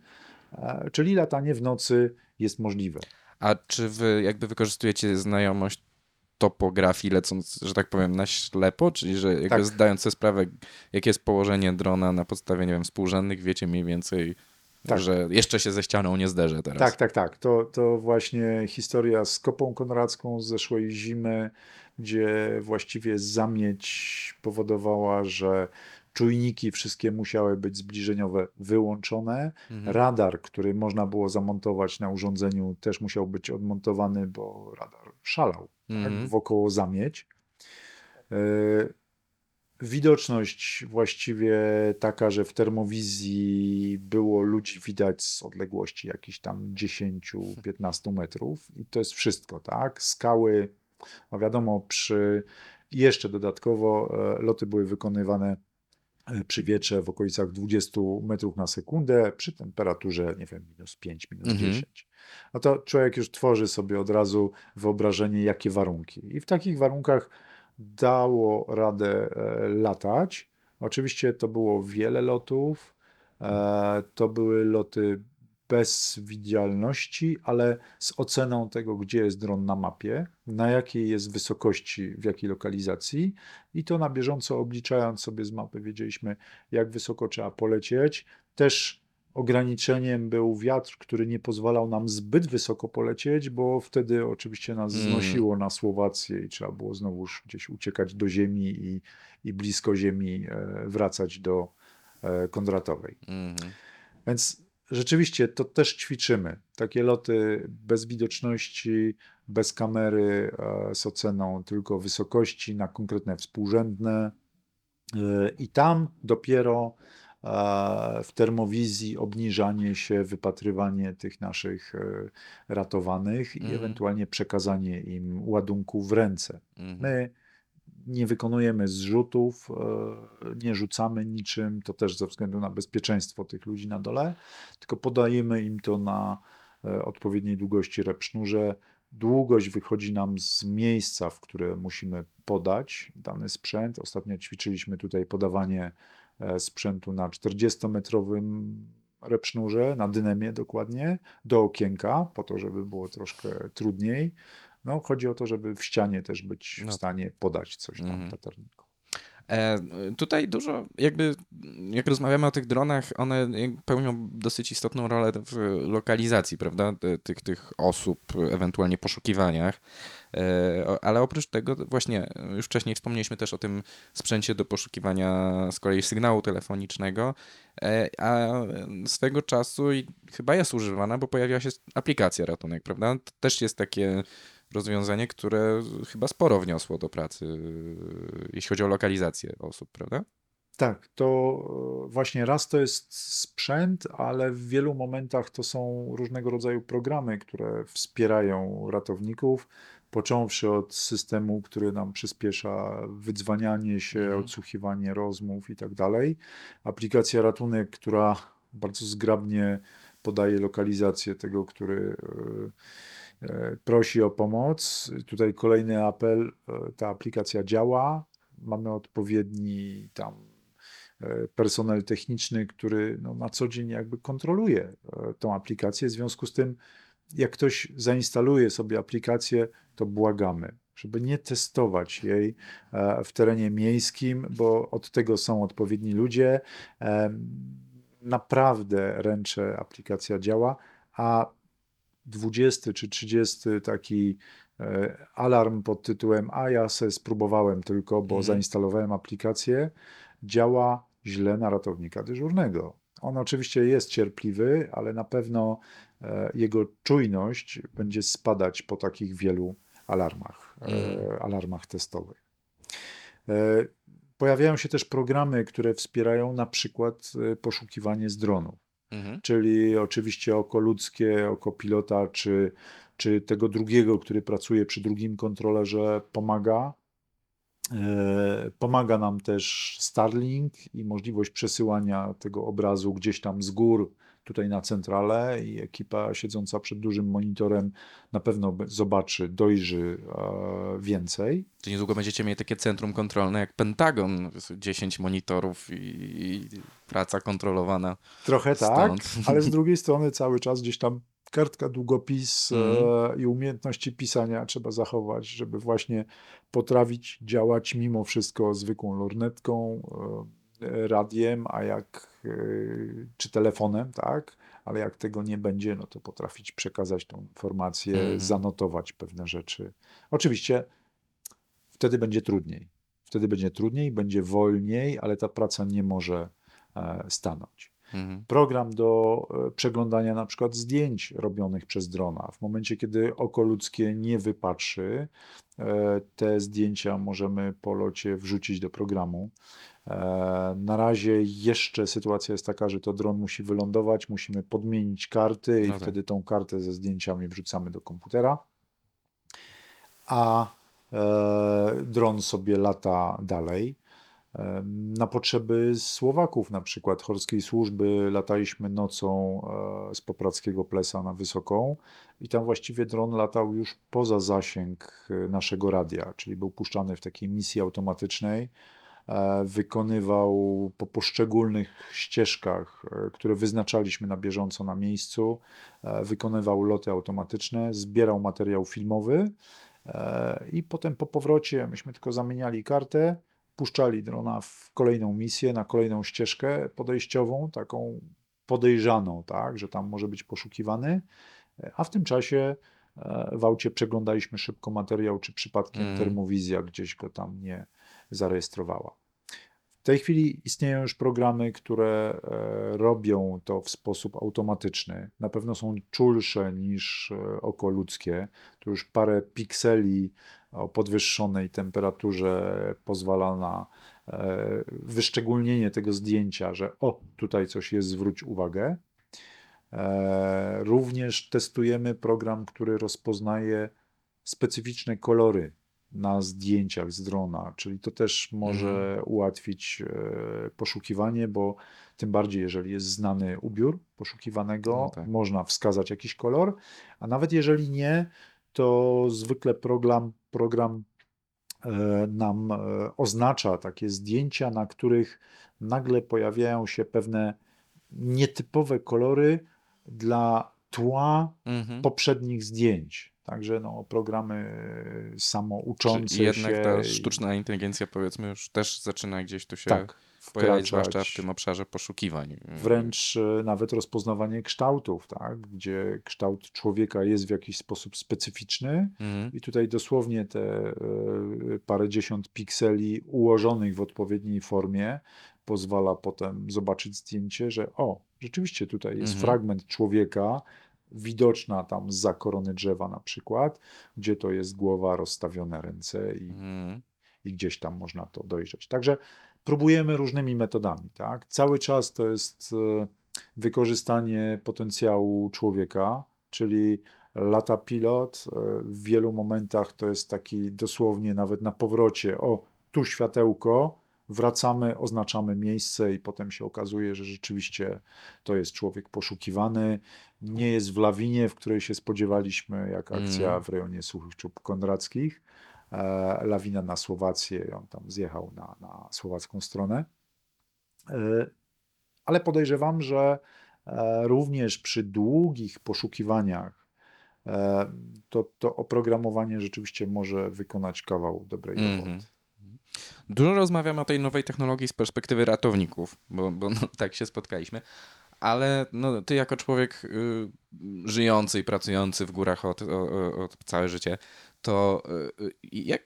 [SPEAKER 2] e, czyli latanie w nocy jest możliwe.
[SPEAKER 1] A czy wy jakby wykorzystujecie znajomość topografii lecąc, że tak powiem, na ślepo? Czyli, że jakby
[SPEAKER 2] Tak.
[SPEAKER 1] zdając sobie sprawę, jakie jest położenie drona na podstawie, nie wiem, współrzędnych, wiecie mniej więcej,
[SPEAKER 2] Tak.
[SPEAKER 1] że jeszcze się ze ścianą nie zderzę teraz.
[SPEAKER 2] Tak, tak, tak. To, to właśnie historia z Kopą Konradzką z zeszłej zimy, gdzie właściwie zamieć powodowała, że czujniki wszystkie musiały być zbliżeniowe wyłączone.
[SPEAKER 1] Mhm.
[SPEAKER 2] Radar, który można było zamontować na urządzeniu, też musiał być odmontowany, bo radar szalał
[SPEAKER 1] Mhm.
[SPEAKER 2] tak, wokoło zamieć. E, Widoczność właściwie taka, że w termowizji było ludzi widać z odległości jakichś tam 10-15 metrów i to jest wszystko, tak? Skały, no wiadomo, przy jeszcze dodatkowo e, loty były wykonywane e, przy wietrze w okolicach 20 metrów na sekundę, przy temperaturze, nie wiem, minus 5, minus
[SPEAKER 1] Mhm.
[SPEAKER 2] 10. No to człowiek już tworzy sobie od razu wyobrażenie, jakie warunki. I w takich warunkach dało radę e, latać. Oczywiście to było wiele lotów. e, To były loty bez widzialności, ale z oceną tego, gdzie jest dron na mapie, na jakiej jest wysokości, w jakiej lokalizacji i to na bieżąco obliczając sobie z mapy wiedzieliśmy, jak wysoko trzeba polecieć. Też Ograniczeniem był wiatr, który nie pozwalał nam zbyt wysoko polecieć, bo wtedy oczywiście nas
[SPEAKER 1] Mm.
[SPEAKER 2] znosiło na Słowację i trzeba było znowuż gdzieś uciekać do ziemi i, i blisko ziemi e, wracać do e, Kondratowej.
[SPEAKER 1] Mhm.
[SPEAKER 2] Więc rzeczywiście to też ćwiczymy. Takie loty bez widoczności, bez kamery e, z oceną tylko wysokości na konkretne współrzędne. I tam dopiero w termowizji obniżanie się, wypatrywanie tych naszych e, ratowanych i
[SPEAKER 1] Mhm.
[SPEAKER 2] ewentualnie przekazanie im ładunku w ręce.
[SPEAKER 1] Mhm.
[SPEAKER 2] My nie wykonujemy zrzutów, e, nie rzucamy niczym, to też ze względu na bezpieczeństwo tych ludzi na dole, tylko podajemy im to na e, odpowiedniej długości repsznurze. Długość wychodzi nam z miejsca, w które musimy podać dany sprzęt. Ostatnio ćwiczyliśmy tutaj podawanie sprzętu na 40-metrowym repsznurze, na dynamie dokładnie, do okienka, po to, żeby było troszkę trudniej. No, chodzi o to, żeby w ścianie też być
[SPEAKER 1] No.
[SPEAKER 2] w stanie podać coś tam
[SPEAKER 1] Mhm.
[SPEAKER 2] latarniku.
[SPEAKER 1] E, tutaj dużo, jakby, jak rozmawiamy o tych dronach, one pełnią dosyć istotną rolę w lokalizacji, prawda, Ty- tych, tych osób, ewentualnie poszukiwaniach. E, ale oprócz tego, właśnie, już wcześniej wspomnieliśmy też o tym sprzęcie do poszukiwania z kolei sygnału telefonicznego, e, a swego czasu chyba jest używana, bo pojawiła się aplikacja ratunek, prawda? Też jest takie rozwiązanie, które chyba sporo wniosło do pracy, yy, jeśli chodzi o lokalizację osób, prawda?
[SPEAKER 2] Tak, to e, właśnie raz to jest sprzęt, ale w wielu momentach to są różnego rodzaju programy, które wspierają ratowników, począwszy od systemu, który nam przyspiesza wydzwanianie się,
[SPEAKER 1] Mhm.
[SPEAKER 2] odsłuchiwanie rozmów i tak dalej. Aplikacja Ratunek, która bardzo zgrabnie podaje lokalizację tego, który e, e, prosi o pomoc. Tutaj kolejny apel, e, ta aplikacja działa, mamy odpowiedni tam e, personel techniczny, który no, na co dzień jakby kontroluje e, tą aplikację. W związku z tym, jak ktoś zainstaluje sobie aplikację, to błagamy, żeby nie testować jej w terenie miejskim, bo od tego są odpowiedni ludzie. Naprawdę ręcze aplikacja działa, a 20 czy 30 taki e, alarm pod tytułem A ja se spróbowałem tylko, bo
[SPEAKER 1] Mhm.
[SPEAKER 2] zainstalowałem aplikację, działa źle na ratownika dyżurnego. On oczywiście jest cierpliwy, ale na pewno e, jego czujność będzie spadać po takich wielu alarmach, e,
[SPEAKER 1] Mhm.
[SPEAKER 2] alarmach testowych. Pojawiają się też programy, które wspierają na przykład poszukiwanie z dronów
[SPEAKER 1] Mhm.
[SPEAKER 2] czyli oczywiście oko ludzkie, oko pilota, czy, czy tego drugiego, który pracuje przy drugim kontrolerze, pomaga. E, Pomaga nam też Starlink i możliwość przesyłania tego obrazu gdzieś tam z gór, tutaj na centralę i ekipa siedząca przed dużym monitorem na pewno zobaczy, dojrzy e, więcej.
[SPEAKER 1] To niedługo będziecie mieli takie centrum kontrolne jak Pentagon, 10 monitorów i, praca kontrolowana.
[SPEAKER 2] Trochę tak,
[SPEAKER 1] Stąd.
[SPEAKER 2] ale z drugiej strony cały czas gdzieś tam kartka, długopis e, i umiejętności pisania trzeba zachować, żeby właśnie potrafić działać mimo wszystko zwykłą lornetką, e, radiem, a jak e, czy telefonem, tak? Ale jak tego nie będzie, no to potrafić przekazać tą informację,
[SPEAKER 1] Mhm.
[SPEAKER 2] zanotować pewne rzeczy. Oczywiście wtedy będzie trudniej. Wtedy będzie trudniej, będzie wolniej, ale ta praca nie może e, stanąć
[SPEAKER 1] Mhm.
[SPEAKER 2] program do e, przeglądania na przykład zdjęć robionych przez drona. W momencie, kiedy oko ludzkie nie wypatrzy, te zdjęcia możemy po locie wrzucić do programu. E, Na razie jeszcze sytuacja jest taka, że to dron musi wylądować, musimy podmienić karty i
[SPEAKER 1] No tak.
[SPEAKER 2] wtedy tą kartę ze zdjęciami wrzucamy do komputera. A e, dron sobie lata dalej. E, Na potrzeby Słowaków, na przykład chorskiej służby, lataliśmy nocą e, z Poprackiego Plesa na Wysoką i tam właściwie dron latał już poza zasięg naszego radia, czyli był puszczany w takiej misji automatycznej. E, Wykonywał po poszczególnych ścieżkach, e, które wyznaczaliśmy na bieżąco na miejscu, e, wykonywał loty automatyczne, zbierał materiał filmowy i potem po powrocie myśmy tylko zamieniali kartę, puszczali drona w kolejną misję, na kolejną ścieżkę podejściową, taką podejrzaną, tak, że tam może być poszukiwany, a w tym czasie w aucie przeglądaliśmy szybko materiał, czy przypadkiem
[SPEAKER 1] Mm.
[SPEAKER 2] termowizja gdzieś go tam nie zarejestrowała. W tej chwili istnieją już programy, które e, robią to w sposób automatyczny. Na pewno są czulsze niż e, oko ludzkie. Tu już parę pikseli o podwyższonej temperaturze pozwala na e, wyszczególnienie tego zdjęcia, że o, tutaj coś jest, zwróć uwagę. Również testujemy program, który rozpoznaje specyficzne kolory na zdjęciach z drona, czyli to też może ułatwić e, poszukiwanie, bo tym bardziej, jeżeli jest znany ubiór poszukiwanego,
[SPEAKER 1] No tak.
[SPEAKER 2] można wskazać jakiś kolor, a nawet jeżeli nie, to zwykle program, program e, nam e, oznacza takie zdjęcia, na których nagle pojawiają się pewne nietypowe kolory dla tła
[SPEAKER 1] Mhm.
[SPEAKER 2] poprzednich zdjęć. Także no, programy samouczące
[SPEAKER 1] Czy jednak
[SPEAKER 2] się.
[SPEAKER 1] ta sztuczna inteligencja, powiedzmy, już też zaczyna gdzieś tu się
[SPEAKER 2] tak,
[SPEAKER 1] pojawiać, zwłaszcza w tym obszarze poszukiwań.
[SPEAKER 2] Wręcz e, nawet rozpoznawanie kształtów, tak? gdzie kształt człowieka jest w jakiś sposób specyficzny.
[SPEAKER 1] Mhm.
[SPEAKER 2] I tutaj dosłownie te e, parędziesiąt pikseli ułożonych w odpowiedniej formie pozwala potem zobaczyć zdjęcie, że o, rzeczywiście tutaj jest
[SPEAKER 1] Mhm.
[SPEAKER 2] fragment człowieka, widoczna tam za korony drzewa na przykład, gdzie to jest głowa, rozstawione ręce i,
[SPEAKER 1] Mhm.
[SPEAKER 2] i gdzieś tam można to dojrzeć. Także próbujemy różnymi metodami, tak? Cały czas to jest e, wykorzystanie potencjału człowieka, czyli lata pilot. e, W wielu momentach to jest taki dosłownie nawet na powrocie, o, tu światełko, wracamy, oznaczamy miejsce i potem się okazuje, że rzeczywiście to jest człowiek poszukiwany. Nie jest w lawinie, w której się spodziewaliśmy, jak akcja
[SPEAKER 1] Mm.
[SPEAKER 2] w rejonie Suchych Czub Konradzkich. E, lawina na Słowację, on tam zjechał na, na słowacką stronę. E, ale podejrzewam, że e, również przy długich poszukiwaniach e, to, to oprogramowanie rzeczywiście może wykonać kawał dobrej
[SPEAKER 1] Mhm.
[SPEAKER 2] roboty.
[SPEAKER 1] Dużo rozmawiamy o tej nowej technologii z perspektywy ratowników, bo, bo no, tak się spotkaliśmy. Ale no, ty jako człowiek y, żyjący i pracujący w górach od, o, od całe życie, to y, y, jak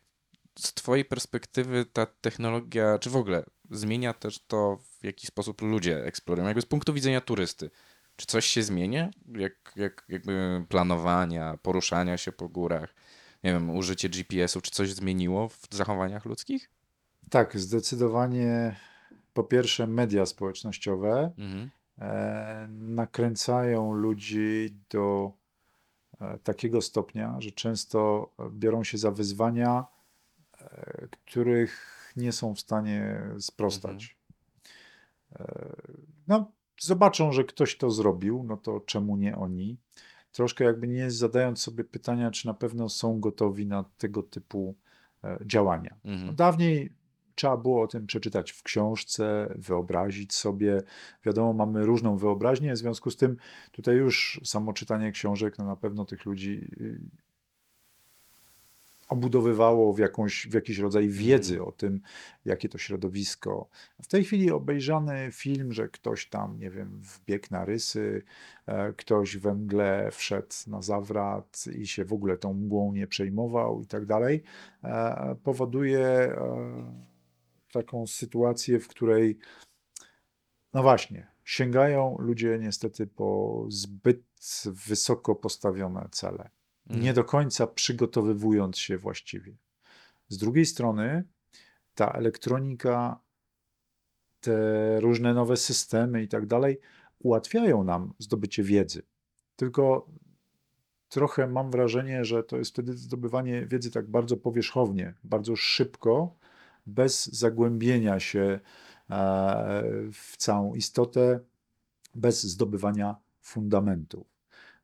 [SPEAKER 1] z twojej perspektywy ta technologia, czy w ogóle zmienia też to, w jaki sposób ludzie eksplorują, jakby z punktu widzenia turysty? Czy coś się zmienia? Jak, jak jakby planowania, poruszania się po górach? Nie wiem, użycie GPS-u, czy coś zmieniło w zachowaniach ludzkich?
[SPEAKER 2] Tak, zdecydowanie po pierwsze media społecznościowe
[SPEAKER 1] Mhm.
[SPEAKER 2] e, nakręcają ludzi do e, takiego stopnia, że często biorą się za wyzwania, e, których nie są w stanie sprostać. E, No, zobaczą, że ktoś to zrobił, no to czemu nie oni? Troszkę jakby nie zadając sobie pytania, czy na pewno są gotowi na tego typu e, działania. No,
[SPEAKER 1] Mhm.
[SPEAKER 2] dawniej trzeba było o tym przeczytać w książce, wyobrazić sobie. Wiadomo, mamy różną wyobraźnię, w związku z tym tutaj już samo czytanie książek no na pewno tych ludzi y, obudowywało w, jakąś, w jakiś rodzaj wiedzy o tym, jakie to środowisko. W tej chwili obejrzany film, że ktoś tam, nie wiem, wbiegł na rysy, e, ktoś we mgle wszedł na zawrat i się w ogóle tą mgłą nie przejmował i tak dalej, e, powoduje e, taką sytuację, w której no właśnie, sięgają ludzie niestety po zbyt wysoko postawione cele nie do końca przygotowywując się właściwie. Z drugiej strony, ta elektronika, te różne nowe systemy i tak dalej ułatwiają nam zdobycie wiedzy. Tylko trochę mam wrażenie, że to jest wtedy zdobywanie wiedzy tak bardzo powierzchownie, bardzo szybko, bez zagłębienia się e, w całą istotę, bez zdobywania fundamentów.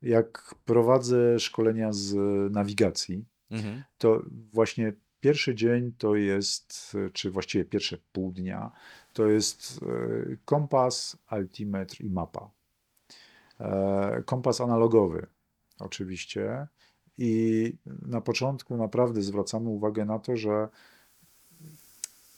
[SPEAKER 2] Jak prowadzę szkolenia z nawigacji,
[SPEAKER 1] Mhm.
[SPEAKER 2] to właśnie pierwszy dzień to jest, czy właściwie pierwsze pół dnia, to jest e, kompas, altimetr i mapa. E, Kompas analogowy, oczywiście. I na początku naprawdę zwracamy uwagę na to, że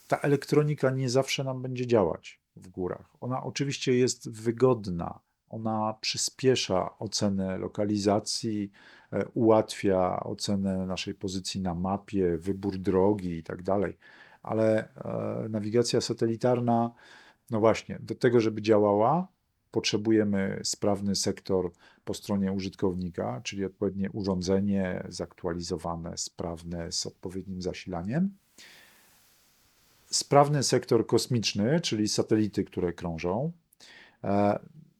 [SPEAKER 2] ta elektronika nie zawsze nam będzie działać w górach. Ona oczywiście jest wygodna, ona przyspiesza ocenę lokalizacji, e, ułatwia ocenę naszej pozycji na mapie, wybór drogi i tak dalej. Ale e, nawigacja satelitarna, no właśnie, do tego, żeby działała, potrzebujemy sprawny sektor po stronie użytkownika, czyli odpowiednie urządzenie zaktualizowane, sprawne z odpowiednim zasilaniem. Sprawny sektor kosmiczny, czyli satelity, które krążą. E,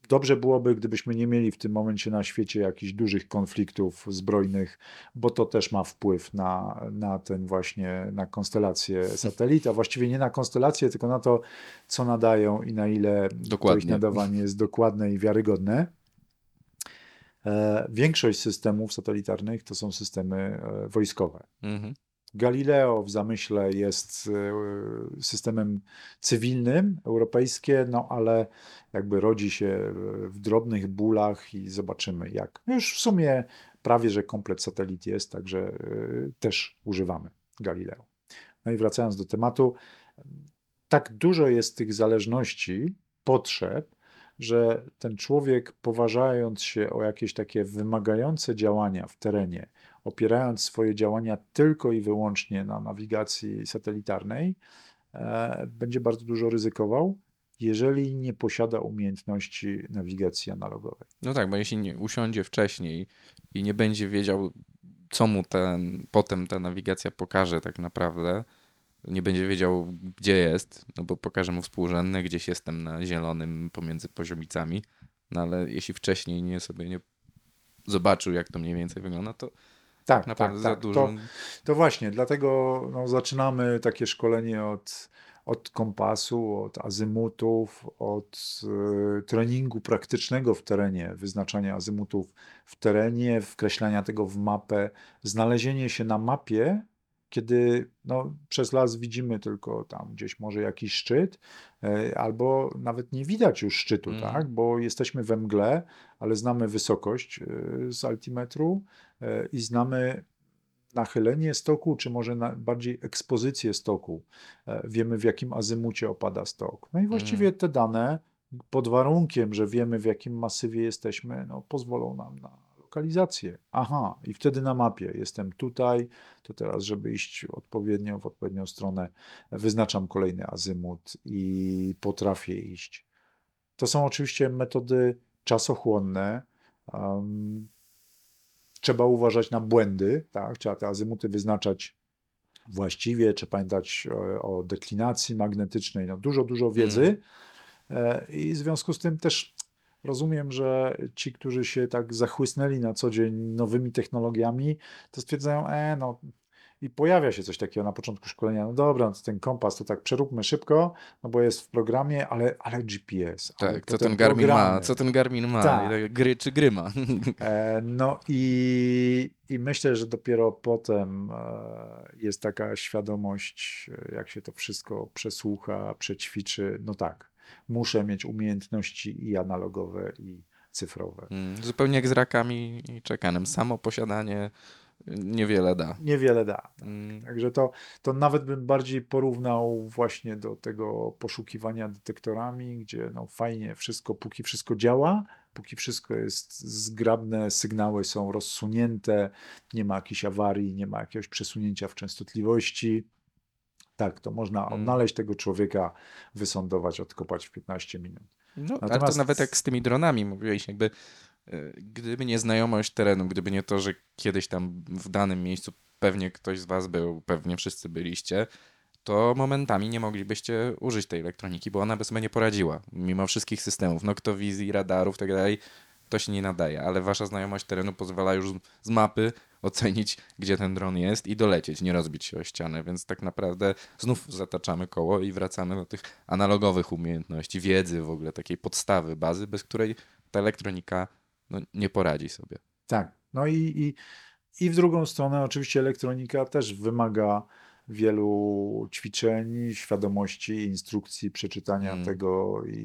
[SPEAKER 2] dobrze byłoby, gdybyśmy nie mieli w tym momencie na świecie jakichś dużych konfliktów zbrojnych, bo to też ma wpływ na, na ten właśnie, na konstelację satelit, a właściwie nie na konstelację, tylko na to, co nadają i na ile
[SPEAKER 1] Dokładnie.
[SPEAKER 2] to ich nadawanie jest dokładne i wiarygodne. E, Większość systemów satelitarnych to są systemy e, wojskowe.
[SPEAKER 1] Mhm.
[SPEAKER 2] Galileo w zamyśle jest e, systemem cywilnym, europejskie, no ale jakby rodzi się w drobnych bólach i zobaczymy jak. Już w sumie prawie, że komplet satelit jest, także e, też używamy Galileo. No i wracając do tematu, tak dużo jest tych zależności, potrzeb, że ten człowiek, poważając się o jakieś takie wymagające działania w terenie, opierając swoje działania tylko i wyłącznie na nawigacji satelitarnej, e, będzie bardzo dużo ryzykował, jeżeli nie posiada umiejętności nawigacji analogowej.
[SPEAKER 1] No tak, bo jeśli nie usiądzie wcześniej i nie będzie wiedział, co mu ten, potem ta nawigacja pokaże tak naprawdę, nie będzie wiedział, gdzie jest, no bo pokaże mu współrzędne, gdzieś jestem na zielonym pomiędzy poziomicami, no ale jeśli wcześniej nie sobie nie zobaczył, jak to mniej więcej wygląda, to
[SPEAKER 2] Tak,
[SPEAKER 1] naprawdę
[SPEAKER 2] tak,
[SPEAKER 1] za
[SPEAKER 2] tak.
[SPEAKER 1] dużo.
[SPEAKER 2] To, to właśnie, dlatego no, zaczynamy takie szkolenie od, od kompasu, od azymutów, od y, treningu praktycznego w terenie, wyznaczania azymutów w terenie, wkreślania tego w mapę, znalezienie się na mapie, kiedy no, przez las widzimy tylko tam gdzieś może jakiś szczyt, e, albo nawet nie widać już szczytu,
[SPEAKER 1] Mhm.
[SPEAKER 2] tak? Bo jesteśmy we mgle, ale znamy wysokość e, z altimetru e, i znamy nachylenie stoku, czy może bardziej ekspozycję stoku. Wiemy, w jakim azymucie opada stok. No i właściwie te dane, pod warunkiem, że wiemy, w jakim masywie jesteśmy, no, pozwolą nam na lokalizację. Aha, i wtedy na mapie jestem tutaj, to teraz, żeby iść odpowiednio w odpowiednią stronę, wyznaczam kolejny azymut i potrafię iść. To są oczywiście metody czasochłonne. em, trzeba uważać na błędy, tak? Trzeba te azymuty wyznaczać właściwie, trzeba pamiętać o, o deklinacji magnetycznej, no dużo, dużo wiedzy. E, I w związku z tym też rozumiem, że ci, którzy się tak zachłysnęli na co dzień nowymi technologiami, to stwierdzają, e, no i pojawia się coś takiego na początku szkolenia, no dobra, no ten kompas to tak przeróbmy szybko, no bo jest w programie, ale, ale GPS. ale
[SPEAKER 1] Tak, co
[SPEAKER 2] potem
[SPEAKER 1] ten Garmin ma,
[SPEAKER 2] programy.
[SPEAKER 1] co ten Garmin ma,
[SPEAKER 2] Tak.
[SPEAKER 1] gry czy gry ma.
[SPEAKER 2] E, No i, i myślę, że dopiero potem e, jest taka świadomość, e, jak się to wszystko przesłucha, przećwiczy. No tak, muszę mieć umiejętności i analogowe, i cyfrowe.
[SPEAKER 1] Mm, Zupełnie jak z rakami i czekanem. Samo posiadanie niewiele da.
[SPEAKER 2] Niewiele da.
[SPEAKER 1] Mm,
[SPEAKER 2] Także to, to nawet bym bardziej porównał właśnie do tego poszukiwania detektorami, gdzie no fajnie wszystko, póki wszystko działa, póki wszystko jest zgrabne, sygnały są rozsunięte, nie ma jakiejś awarii, nie ma jakiegoś przesunięcia w częstotliwości. Tak, to można
[SPEAKER 1] Mm.
[SPEAKER 2] odnaleźć tego człowieka, wysądować, odkopać w 15 minut.
[SPEAKER 1] No, ale to
[SPEAKER 2] Natomiast-
[SPEAKER 1] nawet jak z tymi dronami mówiłeś, jakby e, gdyby nie znajomość terenu, gdyby nie to, że kiedyś tam w danym miejscu pewnie ktoś z was był, pewnie wszyscy byliście, to momentami nie moglibyście użyć tej elektroniki, bo ona by sobie nie poradziła. Mimo wszystkich systemów, noktowizji, radarów i tak dalej, to się nie nadaje, ale wasza znajomość terenu pozwala już z mapy ocenić, gdzie ten dron jest i dolecieć, nie rozbić się o ścianę, więc tak naprawdę znów zataczamy koło i wracamy do tych analogowych umiejętności, wiedzy w ogóle, takiej podstawy, bazy, bez której ta elektronika no, nie poradzi sobie.
[SPEAKER 2] Tak. No i, i, i w drugą stronę, oczywiście, elektronika też wymaga wielu ćwiczeń, świadomości, instrukcji, przeczytania
[SPEAKER 1] Mm.
[SPEAKER 2] tego i,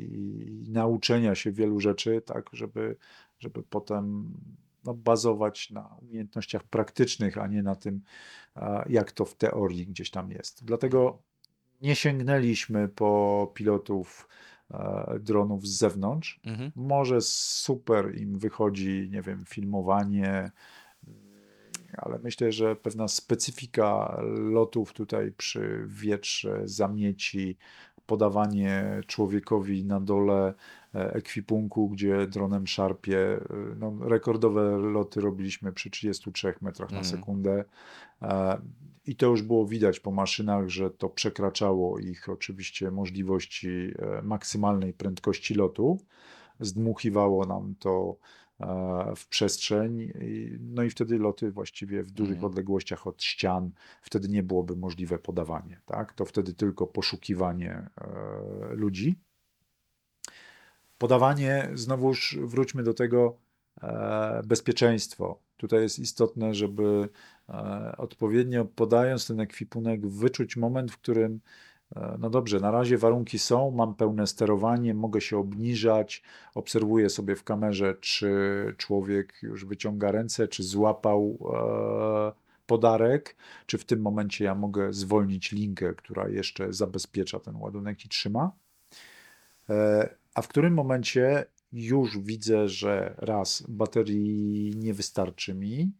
[SPEAKER 2] i nauczenia się wielu rzeczy, tak, żeby, żeby potem no, bazować na umiejętnościach praktycznych, a nie na tym, jak to w teorii gdzieś tam jest. Dlatego nie sięgnęliśmy po pilotów e, dronów z zewnątrz.
[SPEAKER 1] Mhm.
[SPEAKER 2] Może super im wychodzi, nie wiem, filmowanie, ale myślę, że pewna specyfika lotów tutaj przy wietrze, zamieci, podawanie człowiekowi na dole e, ekwipunku, gdzie dronem szarpie. e, No, rekordowe loty robiliśmy przy 33 metrach na
[SPEAKER 1] Mhm.
[SPEAKER 2] sekundę. E, I to już było widać po maszynach, że to przekraczało ich oczywiście możliwości maksymalnej prędkości lotu. Zdmuchiwało nam to w przestrzeń. No i wtedy loty właściwie w dużych
[SPEAKER 1] Mhm.
[SPEAKER 2] odległościach od ścian, wtedy nie byłoby możliwe podawanie. Tak? To wtedy tylko poszukiwanie e, ludzi. Podawanie, znowuż wróćmy do tego, e, bezpieczeństwo. Tutaj jest istotne, żeby e, odpowiednio podając ten ekwipunek, wyczuć moment, w którym no dobrze, na razie warunki są, mam pełne sterowanie, mogę się obniżać, obserwuję sobie w kamerze, czy człowiek już wyciąga ręce, czy złapał e, podarek, czy w tym momencie ja mogę zwolnić linkę, która jeszcze zabezpiecza ten ładunek i trzyma. E, A w którym momencie już widzę, że raz baterii nie wystarczy mi,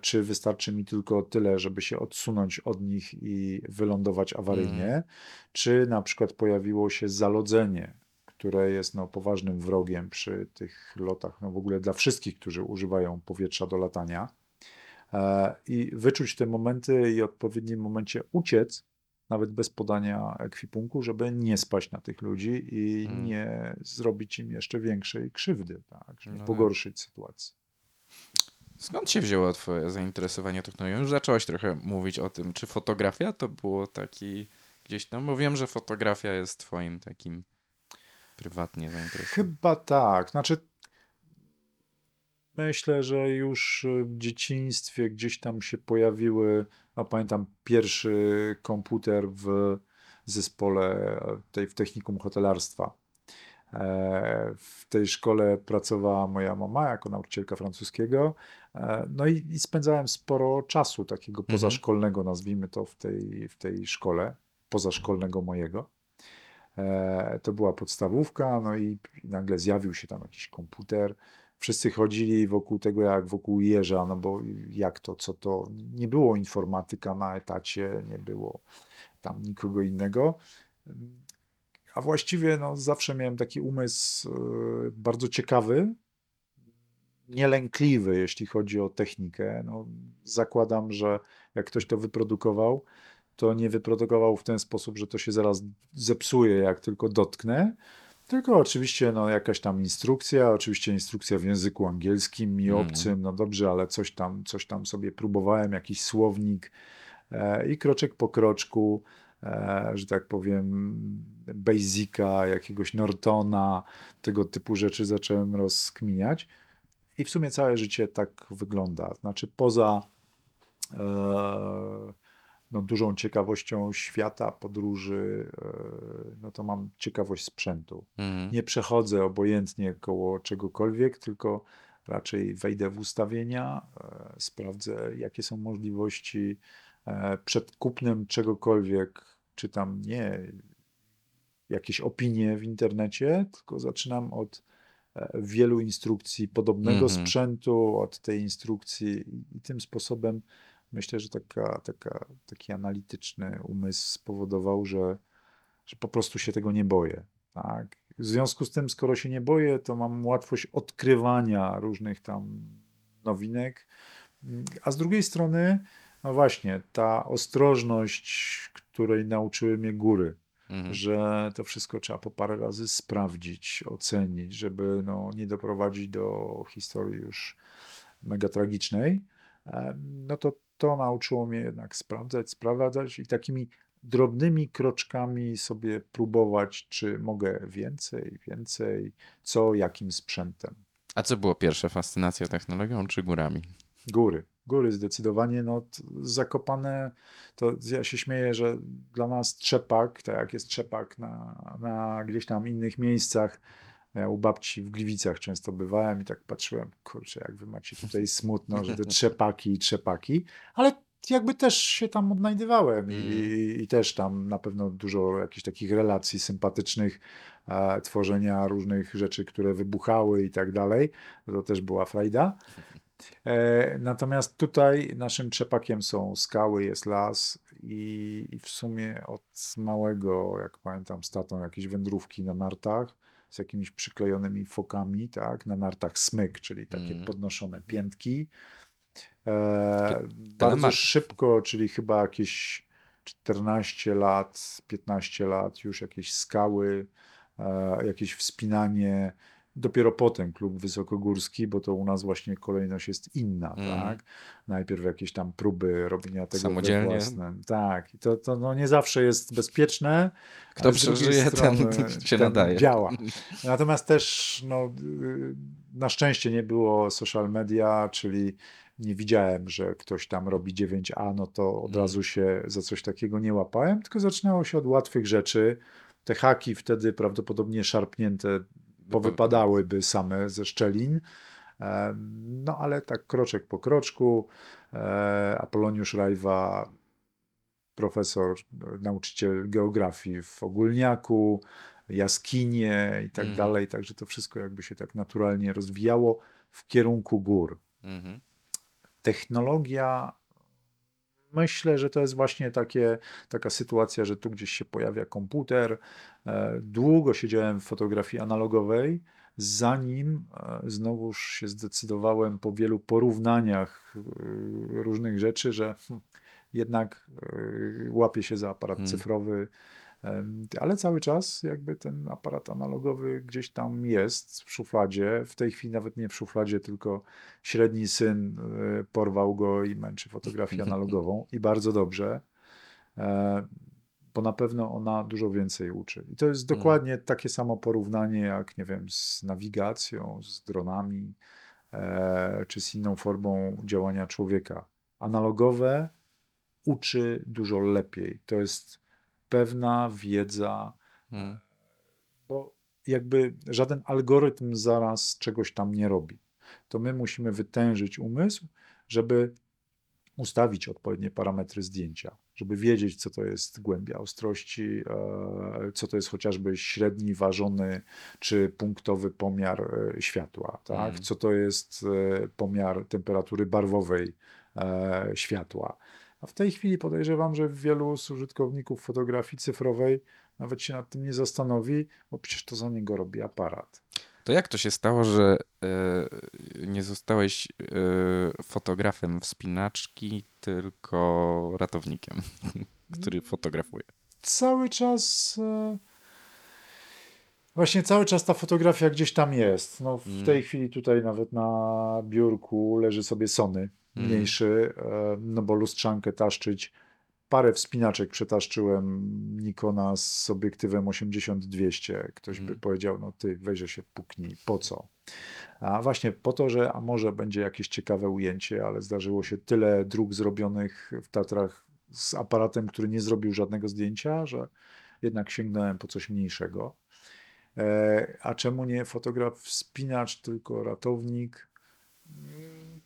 [SPEAKER 2] czy wystarczy mi tylko tyle, żeby się odsunąć od nich i wylądować awaryjnie, czy na przykład pojawiło się zalodzenie, które jest no, poważnym wrogiem przy tych lotach, no w ogóle dla wszystkich, którzy używają powietrza do latania. E, I wyczuć te momenty i w odpowiednim momencie uciec, nawet bez podania ekwipunku, żeby nie spaść na tych ludzi i
[SPEAKER 1] Mm.
[SPEAKER 2] nie zrobić im jeszcze większej krzywdy, tak, żeby
[SPEAKER 1] No tak.
[SPEAKER 2] pogorszyć sytuację.
[SPEAKER 1] Skąd się wzięło twoje zainteresowanie technologią? Już zacząłeś trochę mówić o tym, czy fotografia to było taki gdzieś tam, bo wiem, że fotografia jest twoim takim prywatnie zainteresowaniem.
[SPEAKER 2] Chyba tak. Znaczy, myślę, że już w dzieciństwie gdzieś tam się pojawiły. No, pamiętam pierwszy komputer w zespole tej w technikum hotelarstwa. E, W tej szkole pracowała moja mama jako nauczycielka francuskiego. E, No i, i spędzałem sporo czasu takiego
[SPEAKER 1] Mhm.
[SPEAKER 2] pozaszkolnego, nazwijmy to, w tej, w tej szkole, pozaszkolnego mojego. E, To była podstawówka, no i nagle zjawił się tam jakiś komputer. Wszyscy chodzili wokół tego jak wokół jeża, no bo jak to, co to. Nie było informatyka na etacie, nie było tam nikogo innego. A właściwie no, zawsze miałem taki umysł e, bardzo ciekawy, nielękliwy, jeśli chodzi o technikę. No, zakładam, że jak ktoś to wyprodukował, to nie wyprodukował w ten sposób, że to się zaraz zepsuje, jak tylko dotknę. Tylko oczywiście no, jakaś tam instrukcja, oczywiście instrukcja w języku angielskim mi
[SPEAKER 1] Mhm.
[SPEAKER 2] obcym, no dobrze, ale coś tam, coś tam sobie próbowałem, jakiś słownik e, i kroczek po kroczku, że tak powiem, Basica, jakiegoś Nortona, tego typu rzeczy zacząłem rozkminiać. I w sumie całe życie tak wygląda. Znaczy poza e, no, dużą ciekawością świata, podróży, e, no to mam ciekawość sprzętu.
[SPEAKER 1] Mhm.
[SPEAKER 2] Nie przechodzę obojętnie koło czegokolwiek, tylko raczej wejdę w ustawienia, e, sprawdzę, jakie są możliwości. E, Przed kupnem czegokolwiek czytam nie jakieś opinie w internecie, tylko zaczynam od e, wielu instrukcji podobnego
[SPEAKER 1] Mhm.
[SPEAKER 2] sprzętu, od tej instrukcji i- i tym sposobem myślę, że taka, taka, taki analityczny umysł spowodował, że, że po prostu się tego nie boję. Tak? W związku z tym, skoro się nie boję, to mam łatwość odkrywania różnych tam nowinek. A z drugiej strony, no właśnie, ta ostrożność, której nauczyły mnie góry,
[SPEAKER 1] Mhm.
[SPEAKER 2] że to wszystko trzeba po parę razy sprawdzić, ocenić, żeby no, nie doprowadzić do historii już mega tragicznej, em, no to to nauczyło mnie jednak sprawdzać, sprawdzać i takimi drobnymi kroczkami sobie próbować, czy mogę więcej, więcej, co, jakim sprzętem.
[SPEAKER 1] A co było pierwsze, fascynacja technologią czy górami?
[SPEAKER 2] Góry. Góry zdecydowanie, no zakopane, to ja się śmieję, że dla nas trzepak, tak jak jest trzepak na, na gdzieś tam innych miejscach, ja u babci w Gliwicach często bywałem i tak patrzyłem, kurczę, jak wy macie tutaj smutno, że te trzepaki i trzepaki, ale jakby też się tam odnajdywałem i,
[SPEAKER 1] Mhm.
[SPEAKER 2] i też tam na pewno dużo jakichś takich relacji sympatycznych, e, tworzenia różnych rzeczy, które wybuchały i tak dalej. To też była frajda. E, natomiast tutaj naszym trzepakiem są skały, jest las i, i w sumie od małego, jak pamiętam, z tatą jakieś wędrówki na nartach z jakimiś przyklejonymi fokami, tak, na nartach smyk, czyli takie
[SPEAKER 1] Mhm.
[SPEAKER 2] podnoszone piętki. E, bardzo szybko, czyli chyba jakieś 14 lat, 15 lat, już jakieś skały, e, jakieś wspinanie. Dopiero potem klub wysokogórski, bo to u nas właśnie kolejność jest inna,
[SPEAKER 1] Mhm.
[SPEAKER 2] tak? Najpierw jakieś tam próby robienia tego
[SPEAKER 1] Samodzielnie.
[SPEAKER 2] własnym. Tak, i to, to no nie zawsze jest bezpieczne.
[SPEAKER 1] Kto przeżyje, ten się nadaje.
[SPEAKER 2] Działa. Natomiast też no, y, na szczęście nie było social media, czyli nie widziałem, że ktoś tam robi 9A, no to od
[SPEAKER 1] Mm.
[SPEAKER 2] razu się za coś takiego nie łapałem, tylko zaczynało się od łatwych rzeczy. Te haki wtedy prawdopodobnie szarpnięte powypadałyby same ze szczelin. No ale tak kroczek po kroczku. e, Apoloniusz Rajwa, profesor, nauczyciel geografii w Ogólniaku, jaskinie i tak
[SPEAKER 1] Mhm.
[SPEAKER 2] dalej. Także to wszystko jakby się tak naturalnie rozwijało w kierunku gór.
[SPEAKER 1] Mhm.
[SPEAKER 2] Technologia, myślę, że to jest właśnie takie, taka sytuacja, że tu gdzieś się pojawia komputer. E, Długo siedziałem w fotografii analogowej, zanim e, znowuż się zdecydowałem po wielu porównaniach e, różnych rzeczy, że hm, jednak łapię się za aparat
[SPEAKER 1] Mm.
[SPEAKER 2] cyfrowy. Ale cały czas jakby ten aparat analogowy gdzieś tam jest w szufladzie. W tej chwili nawet nie w szufladzie, tylko średni syn e, porwał go i męczy fotografię analogową i bardzo dobrze, e, bo na pewno ona dużo więcej uczy. I to jest
[SPEAKER 1] Mm.
[SPEAKER 2] dokładnie takie samo porównanie jak, nie wiem, z nawigacją, z dronami, e, czy z inną formą działania człowieka. Analogowe uczy dużo lepiej. To jest pewna wiedza,
[SPEAKER 1] Mhm.
[SPEAKER 2] bo jakby żaden algorytm zaraz czegoś tam nie robi. To my musimy wytężyć umysł, żeby ustawić odpowiednie parametry zdjęcia, żeby wiedzieć, co to jest głębia ostrości, e, co to jest chociażby średni, ważony czy punktowy pomiar e, światła, tak?
[SPEAKER 1] Mm.
[SPEAKER 2] co to jest e, pomiar temperatury barwowej e, światła. A w tej chwili podejrzewam, że wielu z użytkowników fotografii cyfrowej nawet się nad tym nie zastanowi, bo przecież to za niego robi aparat.
[SPEAKER 1] To jak to się stało, że e, nie zostałeś e, fotografem wspinaczki, tylko ratownikiem, który fotografuje?
[SPEAKER 2] cały czas. e, Właśnie cały czas ta fotografia gdzieś tam jest. No, w
[SPEAKER 1] Mm.
[SPEAKER 2] tej chwili tutaj nawet na biurku leży sobie Sony
[SPEAKER 1] Mm.
[SPEAKER 2] mniejszy, e, no bo lustrzankę taszczyć. Parę wspinaczek przetaszczyłem Nikona z obiektywem 80-200. Ktoś by
[SPEAKER 1] Mm.
[SPEAKER 2] powiedział, no ty weź się puknij, po co? A właśnie po to, że a może będzie jakieś ciekawe ujęcie, ale zdarzyło się tyle dróg zrobionych w Tatrach z aparatem, który nie zrobił żadnego zdjęcia, że jednak sięgnąłem po coś mniejszego. E, A czemu nie fotograf wspinacz, tylko ratownik? Mm,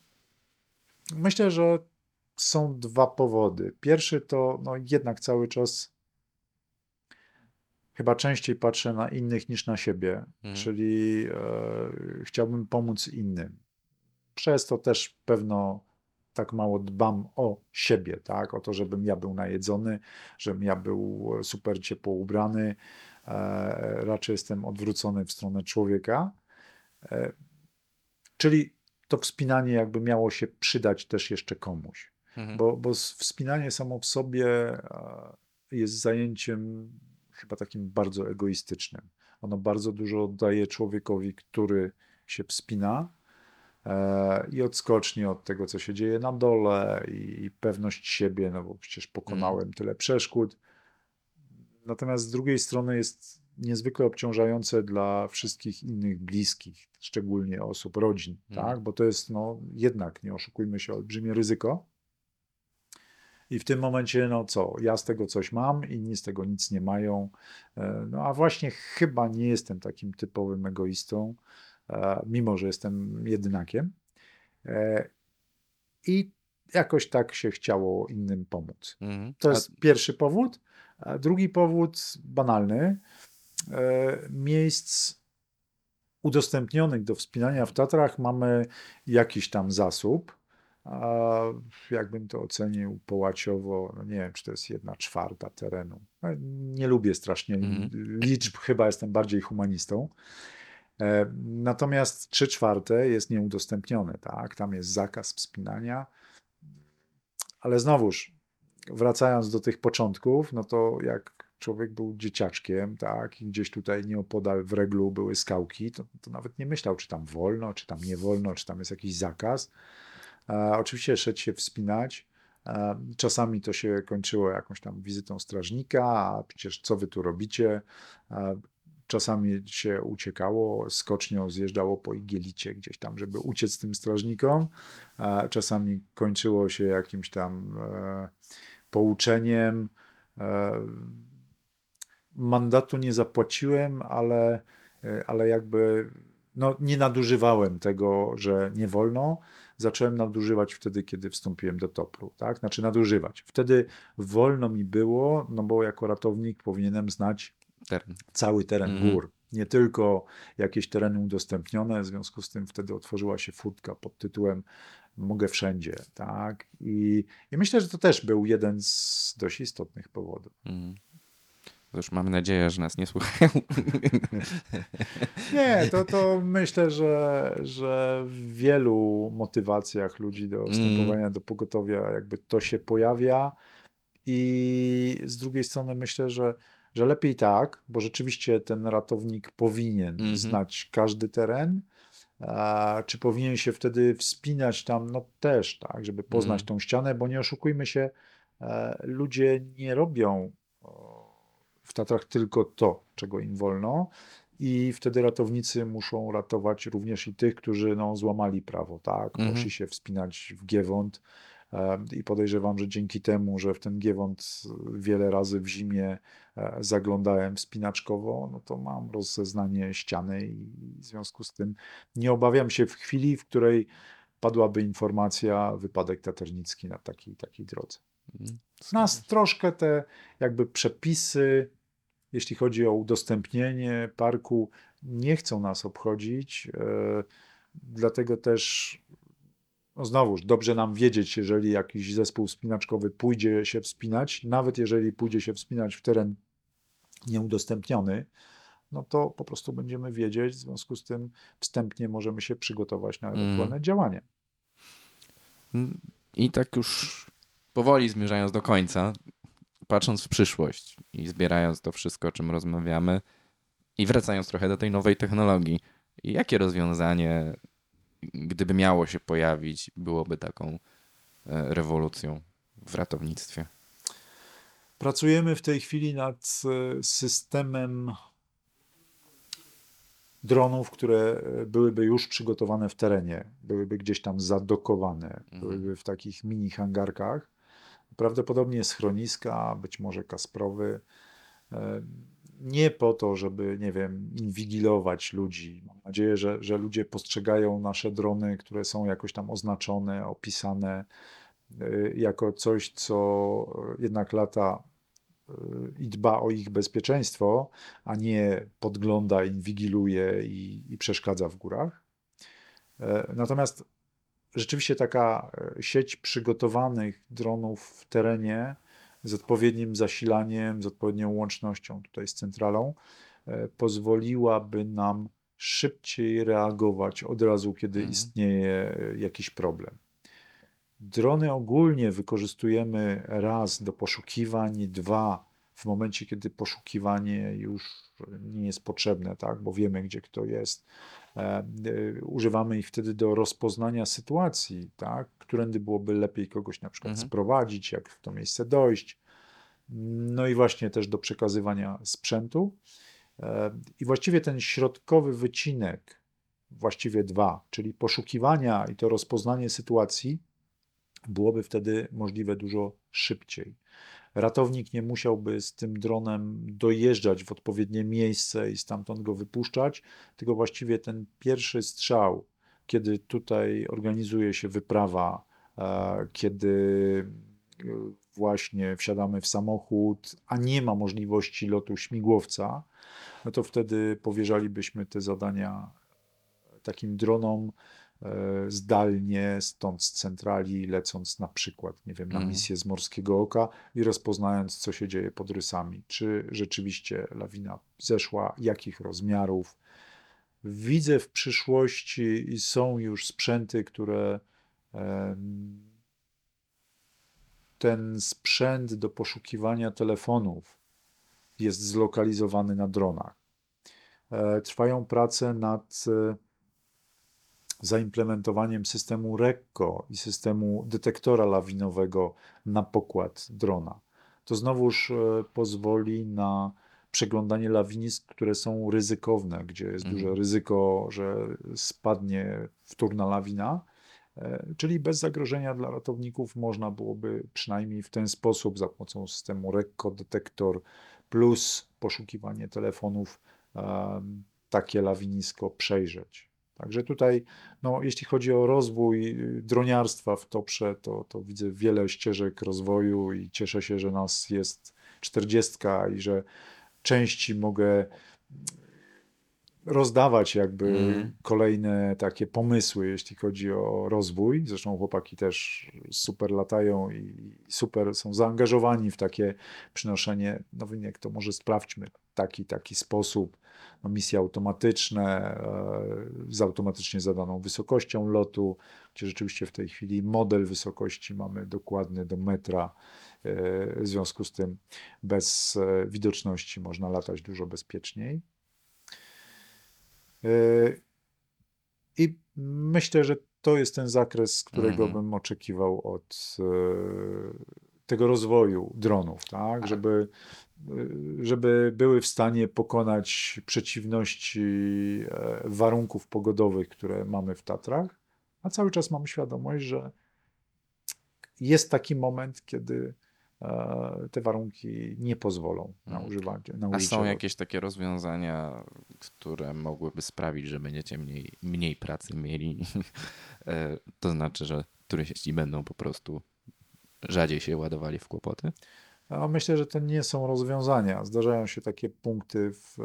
[SPEAKER 2] Myślę, że są dwa powody. Pierwszy to no, jednak cały czas chyba częściej patrzę na innych niż na siebie,
[SPEAKER 1] Mhm.
[SPEAKER 2] czyli e, chciałbym pomóc innym. Przez to też pewno tak mało dbam o siebie, tak? O to, żebym ja był najedzony, żebym ja był super ciepło ubrany. E, raczej jestem odwrócony w stronę człowieka. E, czyli to wspinanie jakby miało się przydać też jeszcze komuś.
[SPEAKER 1] Mhm.
[SPEAKER 2] Bo, bo wspinanie samo w sobie jest zajęciem chyba takim bardzo egoistycznym. Ono bardzo dużo daje człowiekowi, który się wspina e, i odskocznie od tego, co się dzieje na dole i, i pewność siebie, no bo przecież pokonałem tyle przeszkód. Natomiast z drugiej strony jest niezwykle obciążające dla wszystkich innych bliskich, szczególnie osób, rodzin,
[SPEAKER 1] Mhm.
[SPEAKER 2] tak? Bo to jest no, jednak, nie oszukujmy się, olbrzymie ryzyko. I w tym momencie, no co, ja z tego coś mam, inni z tego nic nie mają. E, No a właśnie chyba nie jestem takim typowym egoistą, e, mimo że jestem jedynakiem. E, I jakoś tak się chciało innym pomóc.
[SPEAKER 1] Mhm.
[SPEAKER 2] To
[SPEAKER 1] A-
[SPEAKER 2] jest pierwszy powód. Drugi powód, banalny, e, miejsc udostępnionych do wspinania w Tatrach mamy jakiś tam zasób. A jakbym to ocenił połaciowo, no nie wiem, czy to jest jedna czwarta terenu. No, Nie lubię strasznie
[SPEAKER 1] Mhm.
[SPEAKER 2] liczb, chyba jestem bardziej humanistą. E, Natomiast trzy czwarte jest nieudostępnione, tak? Tam jest zakaz wspinania. Ale znowuż, wracając do tych początków, no to jak człowiek był dzieciaczkiem, tak, i gdzieś tutaj nieopodal w reglu były skałki, to, to nawet nie myślał, czy tam wolno, czy tam nie wolno, czy tam jest jakiś zakaz. E, oczywiście szedł się wspinać. E, czasami to się kończyło jakąś tam wizytą strażnika, a przecież co wy tu robicie? E, czasami się uciekało, skocznią zjeżdżało po igielicie gdzieś tam, żeby uciec tym strażnikom. A czasami kończyło się jakimś tam e, pouczeniem. E, mandatu nie zapłaciłem, ale, e, ale jakby no, nie nadużywałem tego, że nie wolno. Zacząłem nadużywać wtedy, kiedy wstąpiłem do toplu, tak? Znaczy nadużywać. Wtedy wolno mi było, no bo jako ratownik powinienem znać
[SPEAKER 1] Teren.
[SPEAKER 2] cały teren
[SPEAKER 1] Mhm.
[SPEAKER 2] gór, nie tylko jakieś tereny udostępnione, w związku z tym wtedy otworzyła się furtka pod tytułem Mogę wszędzie, tak? I, I myślę, że to też był jeden z dość istotnych powodów.
[SPEAKER 1] To już mamy nadzieję, że nas nie słuchają.
[SPEAKER 2] Nie, to, to myślę, że, że w wielu motywacjach ludzi do wstępowania do pogotowia jakby to się pojawia i z drugiej strony myślę, że, że lepiej tak, bo rzeczywiście ten ratownik powinien
[SPEAKER 1] Mhm.
[SPEAKER 2] znać każdy teren, a czy powinien się wtedy wspinać tam, no też tak, żeby poznać
[SPEAKER 1] Mhm.
[SPEAKER 2] tą ścianę, bo nie oszukujmy się, e, ludzie nie robią w Tatrach tylko to, czego im wolno. I wtedy ratownicy muszą ratować również i tych, którzy no, złamali prawo, tak?
[SPEAKER 1] Mhm.
[SPEAKER 2] Poszli się wspinać w Giewont. E, I podejrzewam, że dzięki temu, że w ten Giewont wiele razy w zimie e, zaglądałem wspinaczkowo, no to mam rozeznanie ściany i w związku z tym nie obawiam się w chwili, w której padłaby informacja wypadek taternicki na takiej takiej drodze.
[SPEAKER 1] Mhm.
[SPEAKER 2] Nas troszkę te jakby przepisy, jeśli chodzi o udostępnienie parku, nie chcą nas obchodzić. e, Dlatego też, no znowuż, dobrze nam wiedzieć, jeżeli jakiś zespół wspinaczkowy pójdzie się wspinać, nawet jeżeli pójdzie się wspinać w teren nieudostępniony, no to po prostu będziemy wiedzieć, w związku z tym wstępnie możemy się przygotować na
[SPEAKER 1] Mm.
[SPEAKER 2] ewentualne działanie.
[SPEAKER 1] I tak już powoli zmierzając do końca, patrząc w przyszłość i zbierając to wszystko, o czym rozmawiamy i wracając trochę do tej nowej technologii, jakie rozwiązanie, gdyby miało się pojawić, byłoby taką e, rewolucją w ratownictwie?
[SPEAKER 2] Pracujemy w tej chwili nad e, systemem dronów, które e, byłyby już przygotowane w terenie, byłyby gdzieś tam zadokowane, byłyby w takich mini hangarkach. Prawdopodobnie schroniska, być może Kasprowy. Nie po to, żeby, nie wiem, inwigilować ludzi. Mam nadzieję, że, że ludzie postrzegają nasze drony, które są jakoś tam oznaczone, opisane e, jako coś, co e, jednak lata e, i dba o ich bezpieczeństwo, a nie podgląda, inwigiluje i, i przeszkadza w górach. E, Natomiast rzeczywiście taka e, sieć przygotowanych dronów w terenie z odpowiednim zasilaniem, z odpowiednią łącznością tutaj z centralą, e, pozwoliłaby nam szybciej reagować od razu, kiedy
[SPEAKER 1] Mhm.
[SPEAKER 2] istnieje e, jakiś problem. Drony ogólnie wykorzystujemy raz do poszukiwań, dwa w momencie, kiedy poszukiwanie już nie jest potrzebne, tak, bo wiemy, gdzie kto jest. E, e, używamy ich wtedy do rozpoznania sytuacji, tak, którędy byłoby lepiej kogoś na przykład
[SPEAKER 1] Mhm.
[SPEAKER 2] sprowadzić, jak w to miejsce dojść. No i właśnie też do przekazywania sprzętu. E, I właściwie ten środkowy wycinek, właściwie dwa, czyli poszukiwania i to rozpoznanie sytuacji, byłoby wtedy możliwe dużo szybciej. Ratownik nie musiałby z tym dronem dojeżdżać w odpowiednie miejsce i stamtąd go wypuszczać, tylko właściwie ten pierwszy strzał, kiedy tutaj organizuje się wyprawa e, kiedy e, właśnie wsiadamy w samochód, a nie ma możliwości lotu śmigłowca, no to wtedy powierzalibyśmy te zadania takim dronom zdalnie, stąd z centrali, lecąc na przykład, nie wiem, na
[SPEAKER 1] Mhm.
[SPEAKER 2] misję z Morskiego Oka i rozpoznając, co się dzieje pod rysami. Czy rzeczywiście lawina zeszła, jakich rozmiarów. Widzę w przyszłości i są już sprzęty, które ten sprzęt do poszukiwania telefonów jest zlokalizowany na dronach. E, Trwają prace nad e, zaimplementowaniem systemu RECCO i systemu detektora lawinowego na pokład drona. To znowuż e, pozwoli na przeglądanie lawinisk, które są ryzykowne, gdzie jest
[SPEAKER 1] Mhm.
[SPEAKER 2] duże ryzyko, że spadnie wtórna lawina. E, Czyli bez zagrożenia dla ratowników można byłoby przynajmniej w ten sposób, za pomocą systemu RECCO, detektor plus poszukiwanie telefonów, em, takie lawinisko przejrzeć. Także tutaj, no, jeśli chodzi o rozwój y, droniarstwa w Toprze, to, to widzę wiele ścieżek rozwoju i cieszę się, że nas jest 40 i że części mogę rozdawać jakby
[SPEAKER 1] Mhm.
[SPEAKER 2] kolejne takie pomysły, jeśli chodzi o rozwój. Zresztą chłopaki też super latają i super są zaangażowani w takie przynoszenie nowinek. To może sprawdźmy taki, taki sposób. No, misje automatyczne, e, z automatycznie zadaną wysokością lotu, gdzie rzeczywiście w tej chwili model wysokości mamy dokładny do metra. e, W związku z tym bez e, widoczności można latać dużo bezpieczniej. I myślę, że to jest ten zakres, którego
[SPEAKER 1] Mhm.
[SPEAKER 2] bym oczekiwał od e, tego rozwoju dronów, tak? Żeby, e, żeby były w stanie pokonać przeciwności e, warunków pogodowych, które mamy w Tatrach, a cały czas mam świadomość, że jest taki moment, kiedy te warunki nie pozwolą na
[SPEAKER 1] Mhm.
[SPEAKER 2] używanie. Na
[SPEAKER 1] A są jakieś takie rozwiązania, które mogłyby sprawić, że będziecie mniej, mniej pracy mieli? E, to znaczy, że turyści będą po prostu rzadziej się ładowali w kłopoty?
[SPEAKER 2] Myślę, że to nie są rozwiązania. Zdarzają się takie punkty w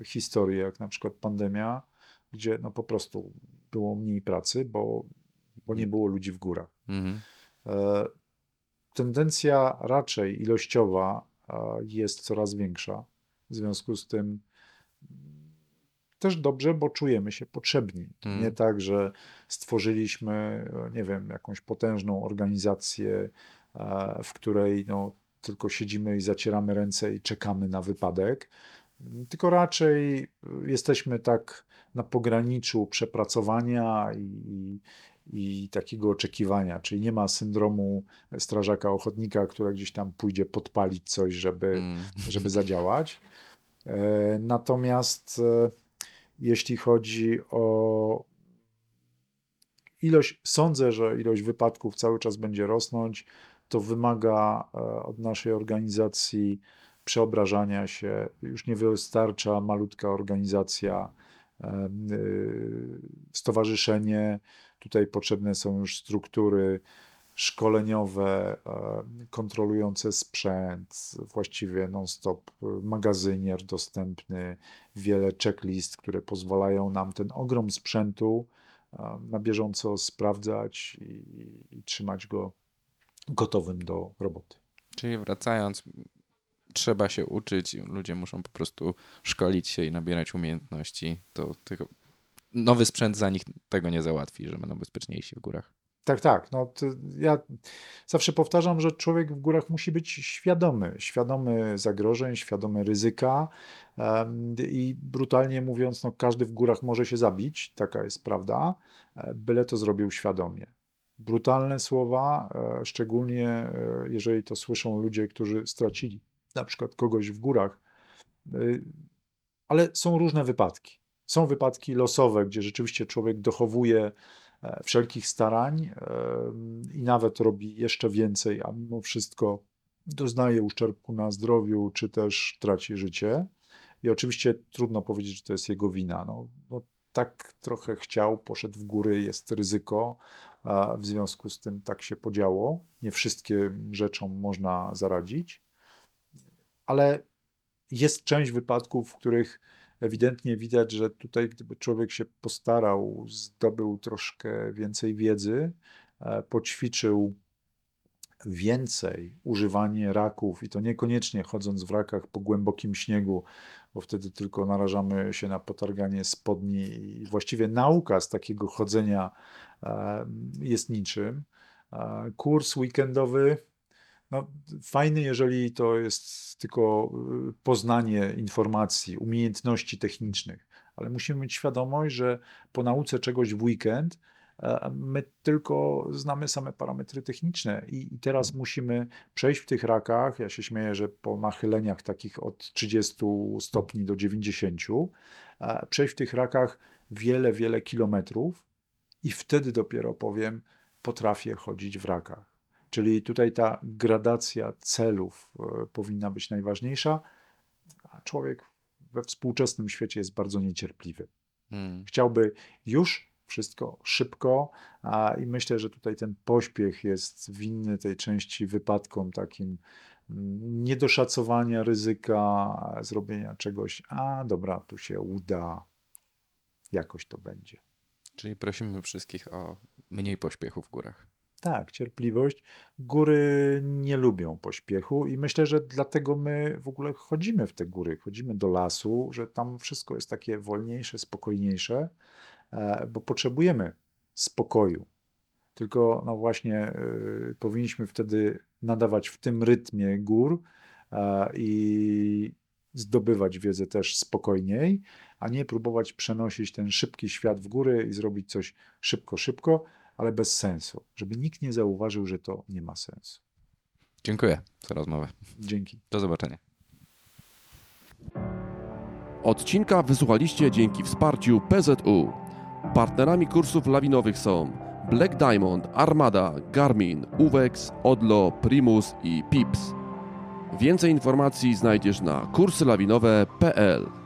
[SPEAKER 2] e, historii, jak na przykład pandemia, gdzie no po prostu było mniej pracy, bo, bo nie było ludzi w górach.
[SPEAKER 1] Mhm.
[SPEAKER 2] Tendencja raczej ilościowa jest coraz większa. W związku z tym też dobrze, bo czujemy się potrzebni.
[SPEAKER 1] Mm.
[SPEAKER 2] nie tak, że stworzyliśmy, nie wiem, jakąś potężną organizację, w której no, tylko siedzimy i zacieramy ręce i czekamy na wypadek, tylko raczej jesteśmy tak na pograniczu przepracowania i, i takiego oczekiwania, czyli nie ma syndromu strażaka ochotnika, który gdzieś tam pójdzie podpalić coś, żeby,
[SPEAKER 1] Mm.
[SPEAKER 2] żeby zadziałać. E, Natomiast e, jeśli chodzi o ilość, sądzę, że ilość wypadków cały czas będzie rosnąć. To wymaga e, od naszej organizacji przeobrażania się. Już nie wystarcza malutka organizacja, stowarzyszenie. Tutaj potrzebne są już struktury szkoleniowe, e, kontrolujące sprzęt, właściwie non-stop magazynier dostępny, wiele checklist, które pozwalają nam ten ogrom sprzętu e, na bieżąco sprawdzać i, i trzymać go gotowym do roboty.
[SPEAKER 1] Czyli wracając, trzeba się uczyć, ludzie muszą po prostu szkolić się i nabierać umiejętności. To tylko nowy sprzęt za nich tego nie załatwi, że będą bezpieczniejsi w górach.
[SPEAKER 2] Tak, tak. No, ja zawsze powtarzam, że człowiek w górach musi być świadomy, świadomy zagrożeń, świadomy ryzyka i brutalnie mówiąc, no, każdy w górach może się zabić, taka jest prawda, e, byle to zrobił świadomie. Brutalne słowa, e, szczególnie e, jeżeli to słyszą ludzie, którzy stracili na przykład kogoś w górach, ale są różne wypadki. Są wypadki losowe, gdzie rzeczywiście człowiek dochowuje e, wszelkich starań e, i nawet robi jeszcze więcej, a mimo wszystko doznaje uszczerbku na zdrowiu, czy też traci życie. I oczywiście trudno powiedzieć, że to jest jego wina. No, no, tak trochę chciał, poszedł w góry, jest ryzyko, w związku z tym tak się podziało. Nie wszystkim rzeczom można zaradzić, ale jest część wypadków, w których ewidentnie widać, że tutaj gdyby człowiek się postarał, zdobył troszkę więcej wiedzy, e, poćwiczył więcej używanie raków i to niekoniecznie chodząc w rakach po głębokim śniegu, bo wtedy tylko narażamy się na potarganie spodni i właściwie nauka z takiego chodzenia e, jest niczym. E, kurs weekendowy, no, fajny, jeżeli to jest tylko y, poznanie informacji, umiejętności technicznych, ale musimy mieć świadomość, że po nauce czegoś w weekend e, my tylko znamy same parametry techniczne i, i teraz musimy przejść w tych rakach. Ja się śmieję, że po nachyleniach takich od 30 stopni do 90, e, przejść w tych rakach wiele, wiele kilometrów i wtedy dopiero powiem, potrafię chodzić w rakach. Czyli tutaj ta gradacja celów e, powinna być najważniejsza, a człowiek we współczesnym świecie jest bardzo niecierpliwy. Hmm. Chciałby już wszystko szybko, a i myślę, że tutaj ten pośpiech jest winny tej części wypadkom takim mm, niedoszacowania ryzyka, zrobienia czegoś, a dobra, tu się uda, jakoś to będzie.
[SPEAKER 1] Czyli prosimy wszystkich o mniej pośpiechu w górach.
[SPEAKER 2] Tak, cierpliwość. Góry nie lubią pośpiechu i myślę, że dlatego my w ogóle chodzimy w te góry, chodzimy do lasu, że tam wszystko jest takie wolniejsze, spokojniejsze, e, bo potrzebujemy spokoju. Tylko no właśnie y, powinniśmy wtedy nadawać w tym rytmie gór e, i zdobywać wiedzę też spokojniej, a nie próbować przenosić ten szybki świat w góry i zrobić coś szybko, szybko, ale bez sensu, żeby nikt nie zauważył, że to nie ma sensu.
[SPEAKER 1] Dziękuję za rozmowę.
[SPEAKER 2] Dzięki.
[SPEAKER 1] Do zobaczenia.
[SPEAKER 3] Odcinka wysłuchaliście dzięki wsparciu PZU. Partnerami kursów lawinowych są Black Diamond, Armada, Garmin, Uwex, Odlo, Primus i Pips. Więcej informacji znajdziesz na kurslawinowe.pl.